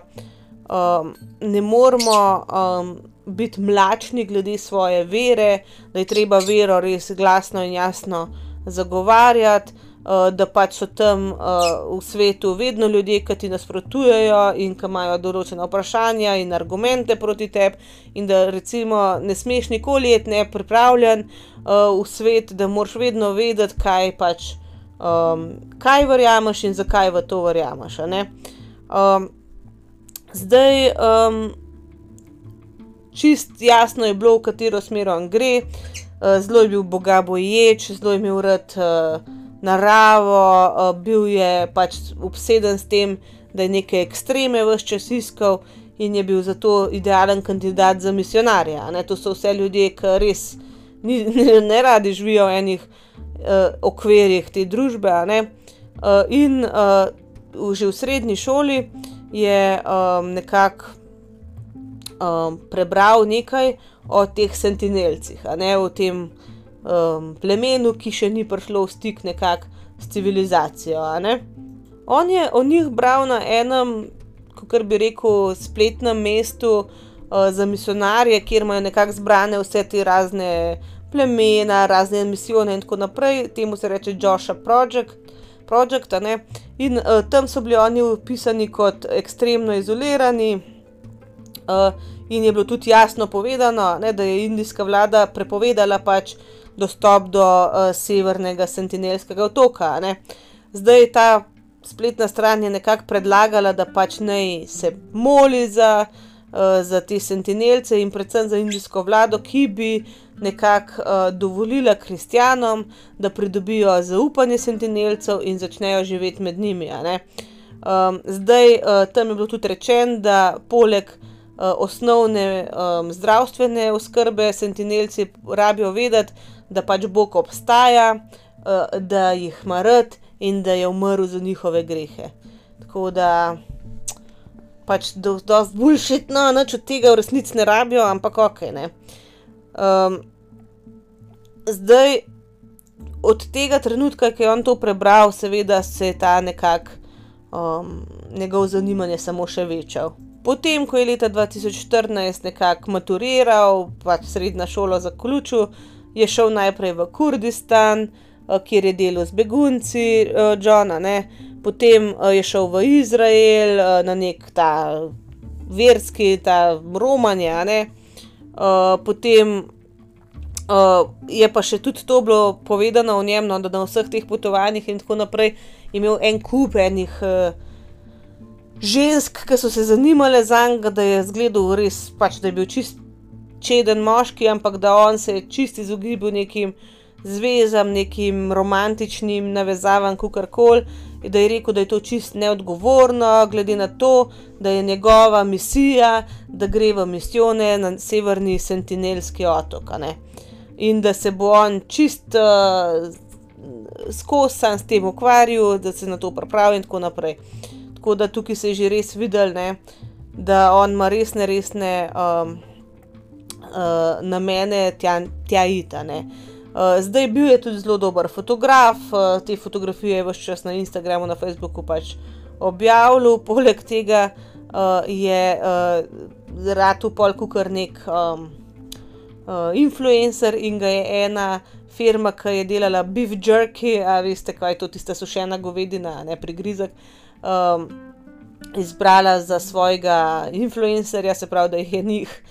um, ne moramo um, biti mlačni glede svoje vere, da je treba vero res glasno in jasno zagovarjati. Uh, da pač so tam uh, v svetu vedno ljudje, ki ti nasprotujejo in ki imajo določene vprašanja in argumente proti tebi, in da recimo ne smeš nikoli iti nepripravljen uh, v svet, da moraš vedno vedeti, kaj pač, um, kaj verjameš in zakaj v to verjameš. Um, zdaj, um, čist jasno je bilo, v katero smer on gre, uh, zelo je bil boga boječ, zelo je imel rad. Uh, naravo, bil je pač obseden s tem, da je neke ekstreme vse čas iskal in je bil zato idealen kandidat za misionarja. Ne? To so vse ljudje, ki res ni, ne, ne radi živijo v enih uh, okvirjih te družbe. Uh, in uh, že v srednji šoli je um, nekako um, prebral nekaj o teh sentinelcih, ne o tem um, plemenu, ki še ni prišlo v stik nekako s civilizacijo. On je o njih bral na enem, kako bi rekel, spletnem mestu uh, za misionarje, kjer imajo nekako zbrane vse te razne plemena, razne misije in tako naprej. Temu se reče Joša Project. Project, in uh, tam so bili oni opisani kot ekstremno izolirani, uh, in je bilo tudi jasno povedano, ne, da je indijska vlada prepovedala pač dostop do uh, severnega sentinelskega otoka. Ne. Zdaj ta spletna stran je nekako predlagala, da pač naj se moli za, uh, za te sentinelce in predvsem za indijsko vlado, ki bi nekako uh, dovolila kristjanom, da pridobijo zaupanje sentinelcev in začnejo živeti med njimi. Um, zdaj uh, tam je bilo tudi rečeno, da poleg uh, osnovne um, zdravstvene oskrbe sentinelci rabijo vedeti, da pač Bog obstaja, uh, da jih ima rad in da je umrl za njihove grehe. Tako da pač dosti bulšitno, noč od tega v resnici ne rabijo, ampak ok. Um, zdaj, od tega trenutka, ki je on to prebral, seveda se je ta nekak um, njegov zanimanje samo še večal. Potem, ko je leta 2014 nekako maturiral, pač srednja šola zaključil, je šel najprej v Kurdistan, Eh, kjer je delal z begunci, uh, Johna, ne? potem uh, je šel v Izrael na nek ta verski, ta romanje, uh, potem uh, je pa še tudi to bilo povedano o njem, no, da na vseh teh potovanjih in tako naprej imel en kup enih. Uh, Žensk, ki so se zanimale za njega, da je zgledal res, pač, da je bil čist čeden moški, ampak da on se je čist izogibal nekim zvezam, nekim romantičnim navezavam, kar koli, da je rekel, da je to čist neodgovorno, glede na to, da je njegova misija, da gre v misijone na severni Sentinelski otok. In da se bo on čist uh, skosan s tem ukvarjal, da se na to pripravi in tako naprej. Tako da tukaj se je že res videl, ne, da on ima resne, resne um, uh, namene tja, tja ita. Ne. Eh, zdaj bil je tudi zelo dober fotograf, uh, te fotografije je vse čas na Instagramu, na Facebooku pač objavljal, poleg tega uh, je uh, rad upol kar nek um, uh, influencer in ga je ena firma, ki je delala beef jerky, a veste, kaj je to tista sušena govedina, ne prigrizek. Um, Izbrala za svojega influencerja, se pravi, da je njih,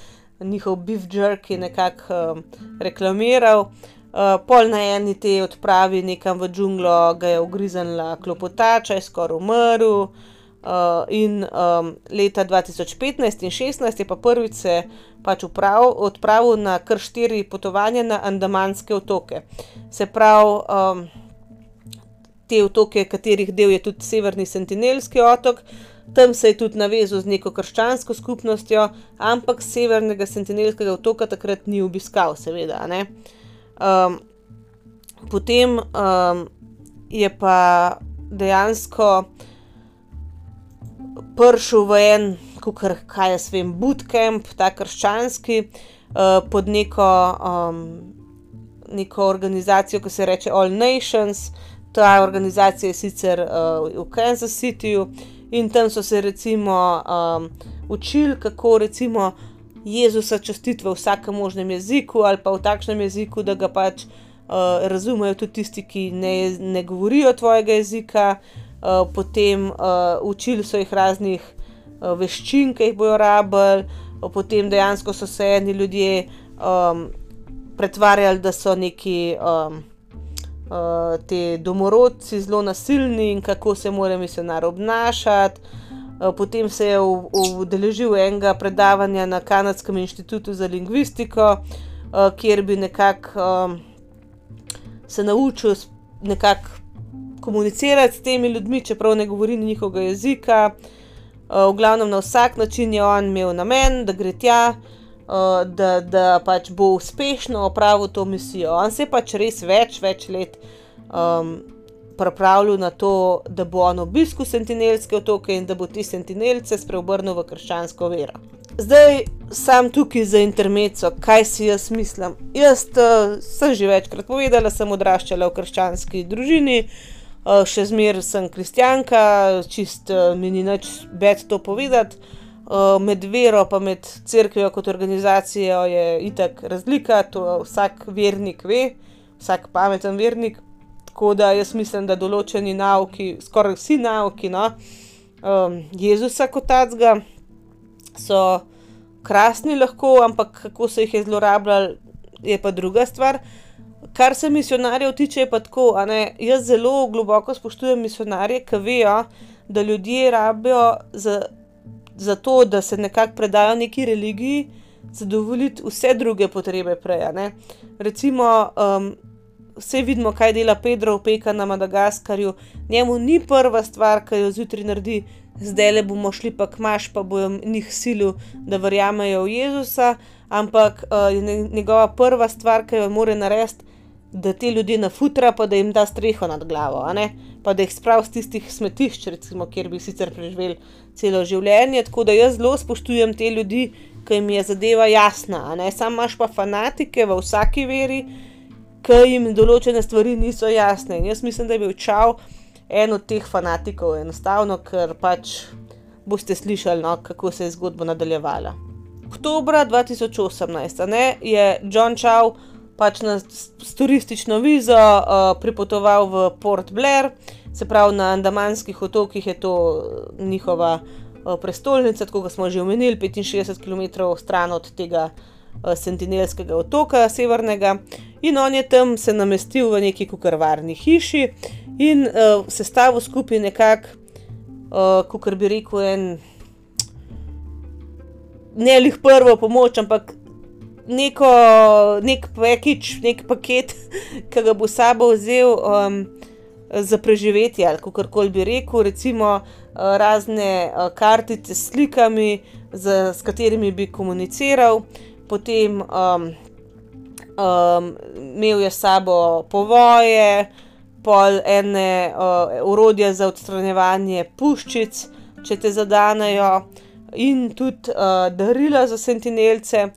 njihov beef jerky nekako um, reklamiral. Uh, Uh, pol na eni te odpravi nekam v džunglo, ga je ugriznila klopotača, je skoraj umrl. Uh, in um, leta 2015 in 2016 je pa prvič se pač uprav, odpravil na kar štiri potovanja na Andamanske otoke. Se pravi, um, te otoke, katerih del je tudi Severni Sentinelski otok, tam se je tudi navezal z neko krščansko skupnostjo, ampak Severnega Sentinelskega otoka takrat ni obiskal, seveda. Um, potem um, je pa dejansko prišel v en, kar, kaj jaz vem, bootcamp, ta krščanski, uh, pod neko, um, neko organizacijo, ki se imenuje All Nations. Ta organizacija je sicer uh, v Kansas Cityju in tam so se recimo um, učili, kako recimo. Jezusa častiti v vsakem možnem jeziku ali pa v takšnem jeziku, da ga pač uh, razumejo tudi tisti, ki ne, ne govorijo tvojega jezika. Uh, potem uh, učili so jih raznih uh, veščin, ki jih bojo rabili, uh, potem dejansko so se eni ljudje um, pretvarjali, da so neki um, uh, ti domorodci zelo nasilni in kako se mora misionar obnašati. Eh, potem se je udeležil enega predavanja na Kanadskem inštitutu za lingvistiko, eh, kjer bi nekako ehm, se naučil nekako komunicirati s temi ljudmi, čeprav ne govori njihovega jezika. Eh, v glavnem, na vsak način je on imel namen, da gre tja, da, da pač bo uspešno opravil to misijo. On se je pač res več, več let. Um, pripravljal na to, da bo on obiskal sentinelske otoke in da bo ti sentinelce spreobrnil v krščansko vero. Zdaj sem tukaj za intermeco, kaj si jaz mislim. Jaz uh, sem že večkrat povedala, sem odraščala v krščanski družini, uh, še zmeraj sem kristjanka, čist uh, mi ni nič več to povedati. Uh, med vero in med crkvijo kot organizacijo je itak razlika, to vsak vernik ve, vsak pameten vernik. Tako da jaz mislim, da določeni nauki, skoraj vsi nauki no, um, Jezusa kot tacga so krasni, lahko, ampak kako se jih je zlorabljali, je pa druga stvar. kar se misionarjev tiče, je pa tako. Jaz zelo globoko spoštujem misionarje, ki vejo, da ljudje rabijo za, za to, da se nekako predajo neki religiji, zadovoljiti vse druge potrebe prej. Recimo, um, vse vidimo, kaj dela Pedro Opeka na Madagaskarju. Njemu ni prva stvar, ki jo zjutraj naredi, zdaj le bomo šli pa kmaš, pa bojo njih silil, da verjamejo v Jezusa, ampak uh, njegova prva stvar, ki jo more narediti, da te ljudi nafutra, pa da jim da streho nad glavo, pa da jih spravi z tistih smetišč, recimo, kjer bi sicer preživeli celo življenje. Tako da jaz zelo spoštujem te ljudi, ki jim je zadeva jasna. Sam imaš pa fanatike v vsaki veri, ki jim določene stvari niso jasne. In jaz mislim, da je bil čau en od teh fanatikov, enostavno, ker pač boste slišali, no, kako se je zgodba nadaljevala. Oktober 2018 ne, je John Chow pač na turistično vizo uh, pripotoval v Port Blair, se pravi na Andamanskih otokih je to uh, njihova uh, prestolnica, kot smo že omenili, 65 km stran od tega uh, Sentinelskega otoka, severnega. In on je tam se namestil v neki kukarvarni hiši in uh, sestavil skupaj nekako, uh, kot bi rekel, en. Ne lih prvo pomoč, ampak neko, nek pakič, nek paket, ki ga bo sabo vzel um, za preživetje, ali kako koli bi rekel, recimo uh, razne uh, kartice s slikami, z, s katerimi bi komuniciral, potem um, um, imel je sabo povoje, pol ene uh, urodje za odstranjevanje puščic, če te zadanejo, in tudi uh, darila za sentinelce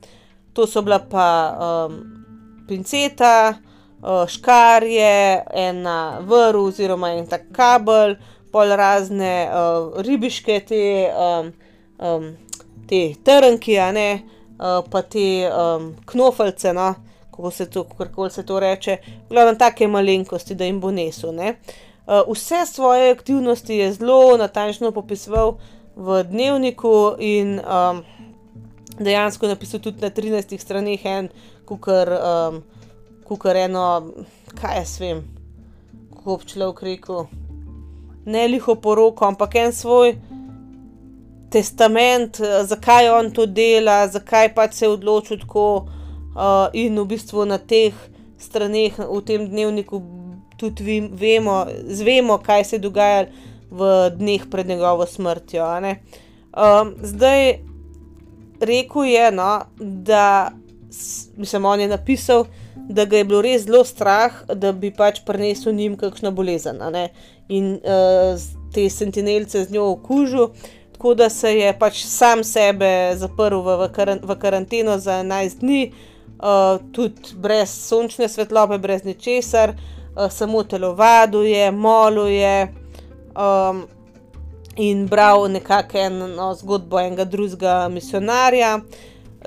to so bila pa um, pinceta, uh, škarje, ena vrv oziroma en tak kabel, pol razne uh, ribiške, te, um, um, te trnke, uh, pa te um, knofalce, no, kako se to, kako se to reče, glavno take malenkosti, da jim bo nesel. Ne. Uh, vse svoje aktivnosti je zelo natančno popisoval v dnevniku in um, dejansko napisal tudi na 13 straneh en, kukar, um, kukar eno, kaj jaz vem, kako bi človek rekel, ne liho poroko, ampak en svoj testament, zakaj on to dela, zakaj pač se je odločil tako uh, in v bistvu na teh straneh v tem dnevniku tudi vemo, zvemo, kaj se je dogajalo v dneh pred njegovo smrtjo. Um, zdaj, rekel je, no, da mislim, on je napisal, da ga je bilo res zelo strah, da bi pač prenesel njim kakšno bolezen in uh, te sentinelce z njo okužil. Tako da se je pač sam sebe zaprl v, v, kar, v karanteno za 11 dni, uh, tudi brez sončne svetlobe, brez ničesar, uh, samo telovaduje, moluje. Um, in bral nekako eno zgodbo enega drugega misionarja.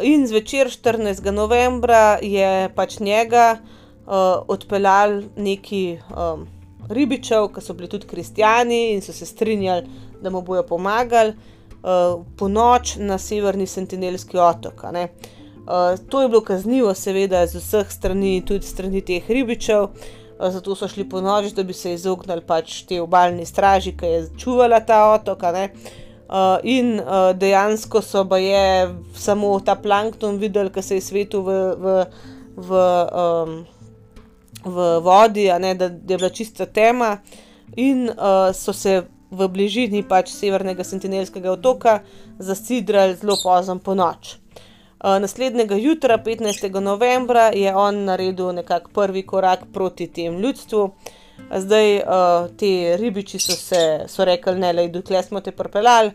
In zvečer 14. novembra je pač njega uh, odpeljal neki um, ribičev, ki so bili tudi kristijani in so se strinjali, da mu bojo pomagali, uh, po noč na severni Sentinelski otok. Uh, to je bilo kaznivo, seveda, z vseh strani, tudi strani teh ribičev. Uh, zato so šli po noč, da bi se izognili pač te obaljni straži, ki je čuvala ta otok. Uh, in uh, dejansko so pa je samo ta plankton videl, ki se je svetil v, v, v, um, v vodi, ne, da, da je bila čista tema, in uh, so se v bližini pač severnega sentinelskega otoka zasidrali zelo pozno po noč. Eh, naslednjega jutra, 15. novembra, je on naredil nekako prvi korak proti tem ljudstvu. Zdaj uh, ti ribiči so se so rekli, ne, le dokler smo te propeljali,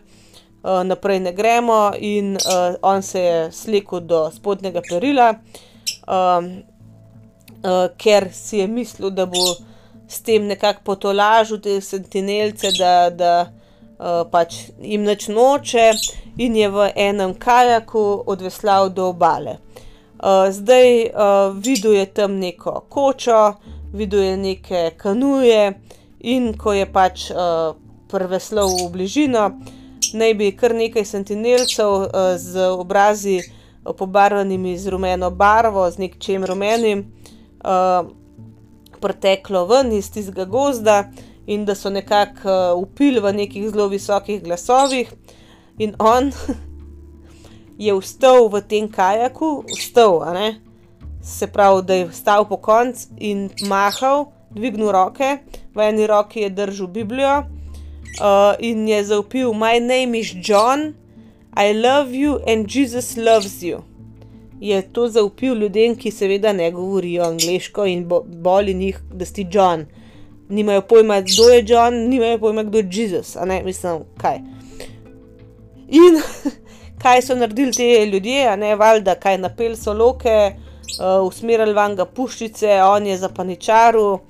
uh, naprej ne gremo, in uh, on se je slekel do spodnjega perila, uh, uh, ker si je mislil, da bo s tem nekako potolažil te sentinelce, da, da uh, pač jim noč noče in je v enem kajaku odveslal do obale. Uh, zdaj uh, videl je tam neko kočo, videl je neke kanuje in ko je pač preveslal v bližino, naj bi kar nekaj sentinelcev z obrazi pobarvanimi z rumeno barvo, z nekčem rumenim, uh, preteklo ven iz tistega gozda in da so nekako uh, upili v nekih zelo visokih glasovih. In on je vstal v tem kajaku, vstal, se pravi, da je vstal po koncu in mahal, dvignil roke, v eni roki je držal Biblijo uh, in je zaupil: My name is John, I love you and Jesus loves you. Je to zaupil ljudem, ki seveda ne govorijo angliško in bo, boli njih, da si John. Nimajo pojma, kdo je John, nimajo pojma, kdo je Jezus, a ne mislim, kaj. In kaj so naredili ti ljudje, a ne valjda, kaj napel so loke, uh, usmerili van ga puščice, on je zapaničaril uh,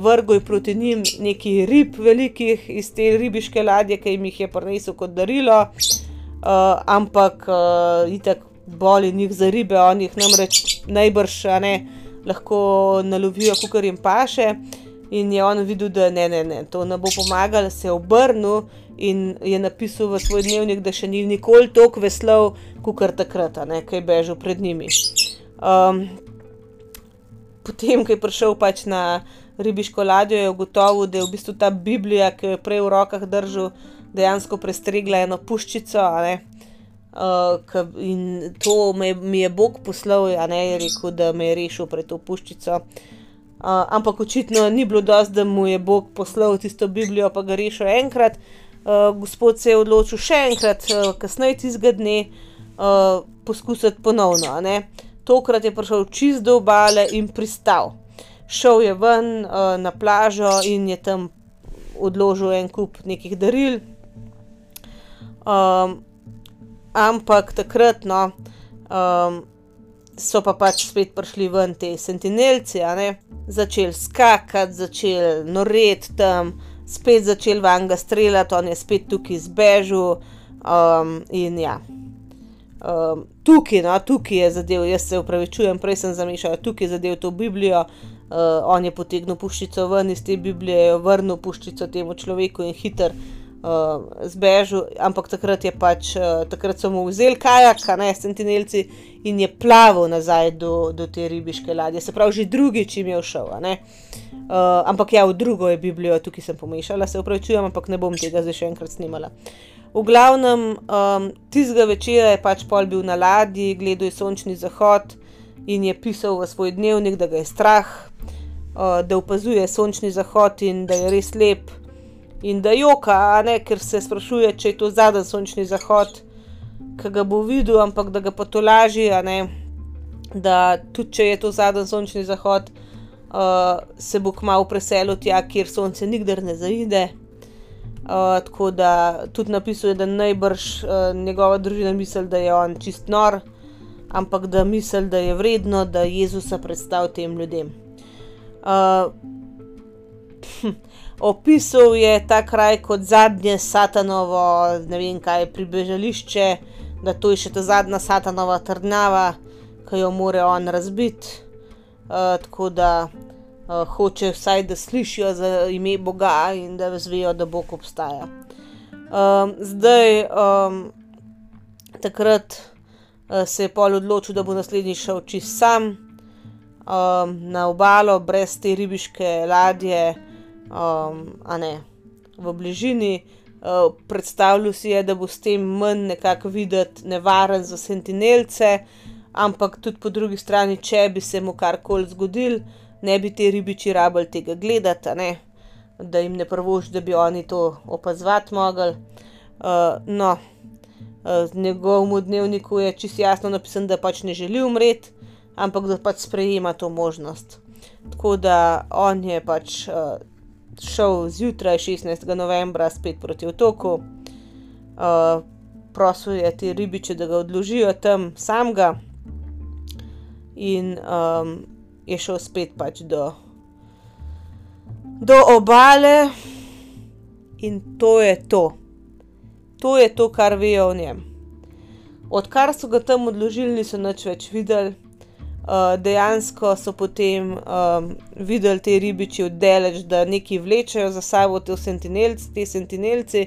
vrgel proti njim neki rib velikih iz te ribiške ladje, ki jim jih je prinesel kot darilo, uh, ampak uh, itek boli njih za ribe, on jih namreč najbrž ne, lahko nalovijo, kar jim paše. In je on videl, da ne, ne, ne, to ne bo pomagalo, se je obrnil in je napisal v svoj dnevnik, da še ni nikoli tako veslal, kot takrat, ki je bežal pred njimi. Um, potem, ko je prišel pač na ribiško ladjo, je ugotovil, da je v bistvu ta Biblija, ki jo je prej v rokah držal, dejansko prestregla eno puščico. Uh, in to me, mi je Bog poslal, a ne je rekel, da me je rešil pred to puščico. Uh, ampak očitno ni bilo dosti, da mu je Bog poslal tisto Biblijo, pa ga rešil enkrat. Uh, gospod se je odločil še enkrat, uh, kasneje tistega dne, uh, poskusiti ponovno. Tokrat je prišel čist do obale in pristal šel je ven uh, na plažo in je tam odložil en kup nekih daril. Um, ampak takrat no, um, so pa pač spet prišli ven ti sentinelci, začeli skakati, začeli noreti tam, spet začeli van ga streljati, on je spet tukaj zbežal. Um, in ja, um, tukaj, no, tukaj je zadev, jaz se upravičujem, prej sem zamišljal, tukaj je zadev to Biblijo, uh, on je potegnil puščico ven iz te Biblije, vrnil puščico temu človeku in hiter uh, zbežal. Ampak takrat, pač, uh, takrat so mu vzeli kajak, ne sentinelci, in je plaval nazaj do, do te ribiške ladje. Se pravi, že drugič jim je všel. Uh, ampak ja, v drugo je Biblijo, tukaj sem pomešala, se upravičujem, ampak ne bom tega zdaj še enkrat snimala. V glavnem, um, tistega večera je pač pol bil na ladji, gledal je sončni zahod in je pisal v svoj dnevnik, da ga je strah, uh, da opazuje sončni zahod in da je res lep, in da joka, ne, ker se sprašuje, če je to zadnji sončni zahod, ki ga bo videl, ampak da ga pa to laži. Da tudi če je to zadnji sončni zahod, uh, se bo kmalo preselil tja, kjer sonce nikdar ne zaide. Uh, tako da tudi napisuje, da najbrž uh, njegova družina misli, da je on čist nor, ampak da misli, da je vredno, da Jezusa predstavi tem ljudem. Uh, opisal je ta kraj kot zadnje satanovo, ne vem kaj, pribežališče, da to je še ta zadnja satanova trdnava, ki jo more on razbiti. Uh, tako da uh, hoče vsaj, da slišijo za ime Boga in da zvejo, da Bog obstaja. Um, zdaj, um, takrat. Eh, se je pol odločil, da bo naslednji šel čist sam um, na obalo, brez te ribiške ladje, um, a ne v bližini. Uh, predstavljal si je, da bo s tem manj nekako videti nevaren za sentinelce, ampak tudi po drugi strani, če bi se mu karkoli zgodil, ne bi ti ribiči rabili tega gledati, da jim ne prvoš, da bi oni to opazovati mogli. Uh, no, v njegovem dnevniku je čisto jasno napisano, da pač ne želi umreti, ampak da pač sprejema to možnost. Tako da on je pač uh, šel zjutraj 16. novembra spet proti otoku, uh, prosil je te ribiče, da ga odložijo tam samega, in um, je šel spet pač do, do obale, in to je to to je to, kar vejo o njem. Odkar so ga tam odložili, niso nič več videli. Uh, dejansko so potem um, videli te ribiči oddeleč, da nekaj vlečejo za sabo te sentinelci, te sentinelci.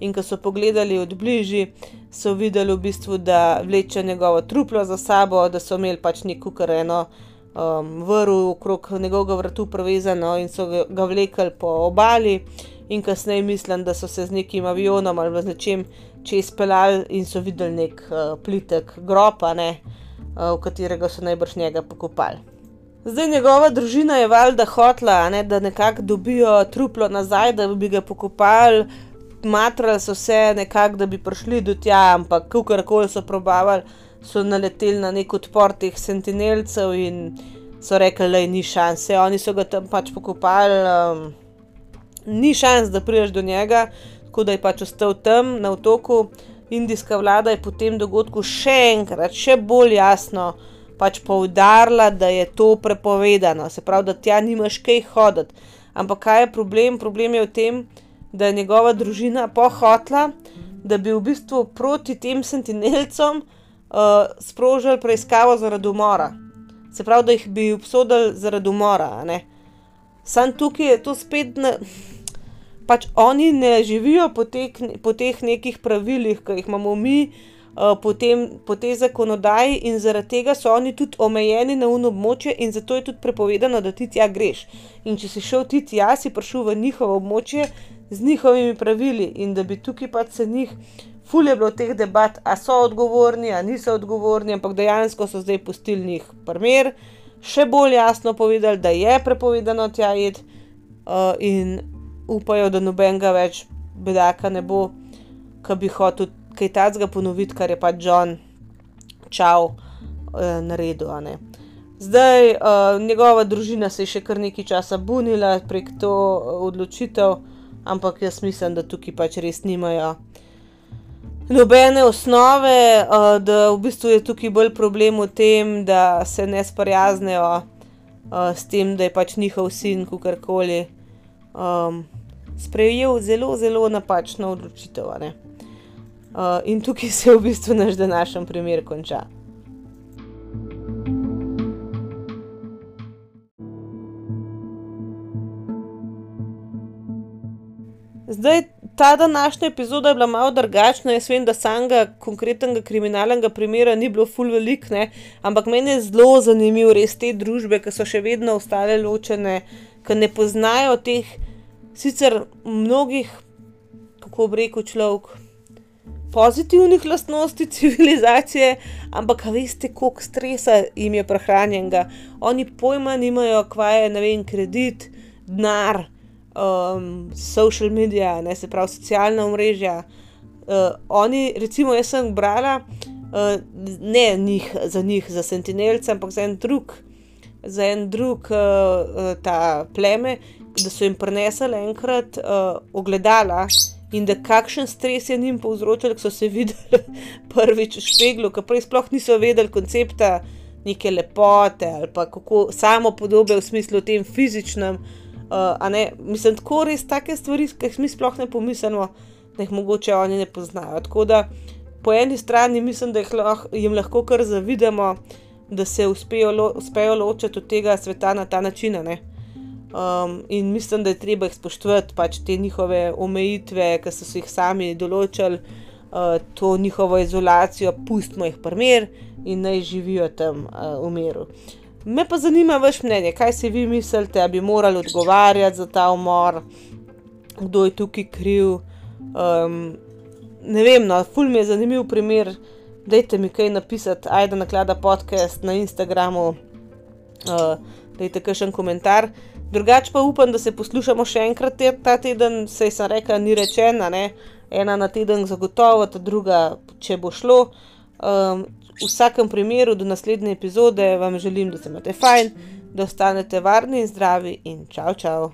In ko so pogledali od bližji, so videli v bistvu, da vlečejo njegovo truplo za sabo, da so imeli pač neko kareno um, vrv okrog njegovega vrtu prevezano in so ga vlekli po obali. In kasneje mislim, da so se z nekim avionom ali z nečem čez pelali in so videli nek uh, plitek grob, uh, v katerega so najbrž njega pokopali. Zdaj njegova družina je valjda hotla, ne, da nekako dobijo truplo nazaj, da bi ga pokopali. Matrali so se nekako, da bi prišli do tja, ampak kakorkoli so probavali, so naleteli na nek odpor teh sentinelcev in so rekli, da ni šanse. Oni so ga tam pač pokopali, um, ni šans, da prideš do njega, tako da je pač ostal tam na otoku. Indijska vlada je po tem dogodku še enkrat, še bolj jasno pač poudarila, da je to prepovedano, se pravi, da tja nimaš kaj hoditi. Ampak kaj je problem? Problem je v tem, da je njegova družina pohotla, da bi v bistvu proti tem sentinelcom uh, sprožili preiskavo zaradi umora. Se pravi, da jih bi obsodili zaradi umora. Sam tukaj je to spet. Ne, pač oni ne živijo po teh, po teh nekih pravilih, ki jih imamo mi, uh, po, tem, po tej zakonodaji, in zaradi tega so oni tudi omejeni na uno območje, in zato je tudi prepovedano, da ti tja greš. In če si šel ti tja, si prišel v njihovo območje z njihovimi pravili, in da bi tukaj pač se njih Ful je bilo teh debat, a so odgovorni, a niso odgovorni, ampak dejansko so zdaj pustili njih primer, še bolj jasno povedali, da je prepovedano tja id uh, in upajo, da nobenega več bedaka ne bo, ki bi hotel kaj takega ponoviti, kar je pa John Čau uh, naredil. Zdaj uh, njegova družina se je še kar nekaj časa bunila prek to odločitev, ampak jaz mislim, da tukaj pač res nimajo nobene osnove, uh, da v bistvu je tukaj bolj problem v tem, da se ne sprijaznejo uh, s tem, da je pač njihov sin, kakorkoli, um, sprejel zelo, zelo napačno odločitev. Uh, in tukaj se v bistvu naš današnji primer konča. Zdaj, ta današnja epizoda je bila malo drugačna. Jaz vem, da samega konkretnega kriminalnega primera ni bilo full velik, ne? ampak meni je zelo zanimivo res te družbe, ki so še vedno ostale ločene, ki ne poznajo teh sicer mnogih, kako bi rekel človek. Pozitivnih lastnosti civilizacije, ampak veste, koliko stresa jim je prehranjenega. Oni pojma nimajo, kva je, ne vem, kredit, denar, um, social medije, ne se pravi socialna mreža. Uh, oni, recimo, jaz sem brala, uh, ne njih, za njih, za sentinelce, ampak za en drug, za en drug uh, ta pleme, da so jim prenesli enkrat uh, ogledala. In da kakšen stres je njim povzročil, ko so se videli prvič v špeglu, ki prej sploh niso vedeli koncepta neke lepote ali pa kako samo podobe v smislu tem fizičnem, uh, ne, mislim, tako res take stvari, ki jih mi sploh ne pomislimo, da jih mogoče oni ne poznajo. Tako da po eni strani mislim, da lahko, jim lahko kar zavidamo, da se uspejo, lo, uspejo ločiti od tega sveta na ta način. Um, in mislim, da je treba jih spoštovati, pač te njihove omejitve, ki so si jih sami določili, uh, to njihovo izolacijo, pustimo jih primer in naj živijo tam uh, v miru. Me pa zanima vaš mnenje, kaj si vi mislite, da bi morali odgovarjati za ta umor, kdo je tukaj kriv. Um, ne vem, no, ful mi je zanimiv primer. Dajte mi kaj napisati, ajde naklada podcast na Instagramu, uh, dajte kakšen komentar. Drugače pa upam, da se poslušamo še enkrat te, ta teden, sej sem rekla, ni rečena, ne? ena na teden zagotovo, ta druga, če bo šlo. Um, v vsakem primeru, do naslednje epizode, vam želim, da se imate fajn, da ostanete varni in zdravi in čau, čau.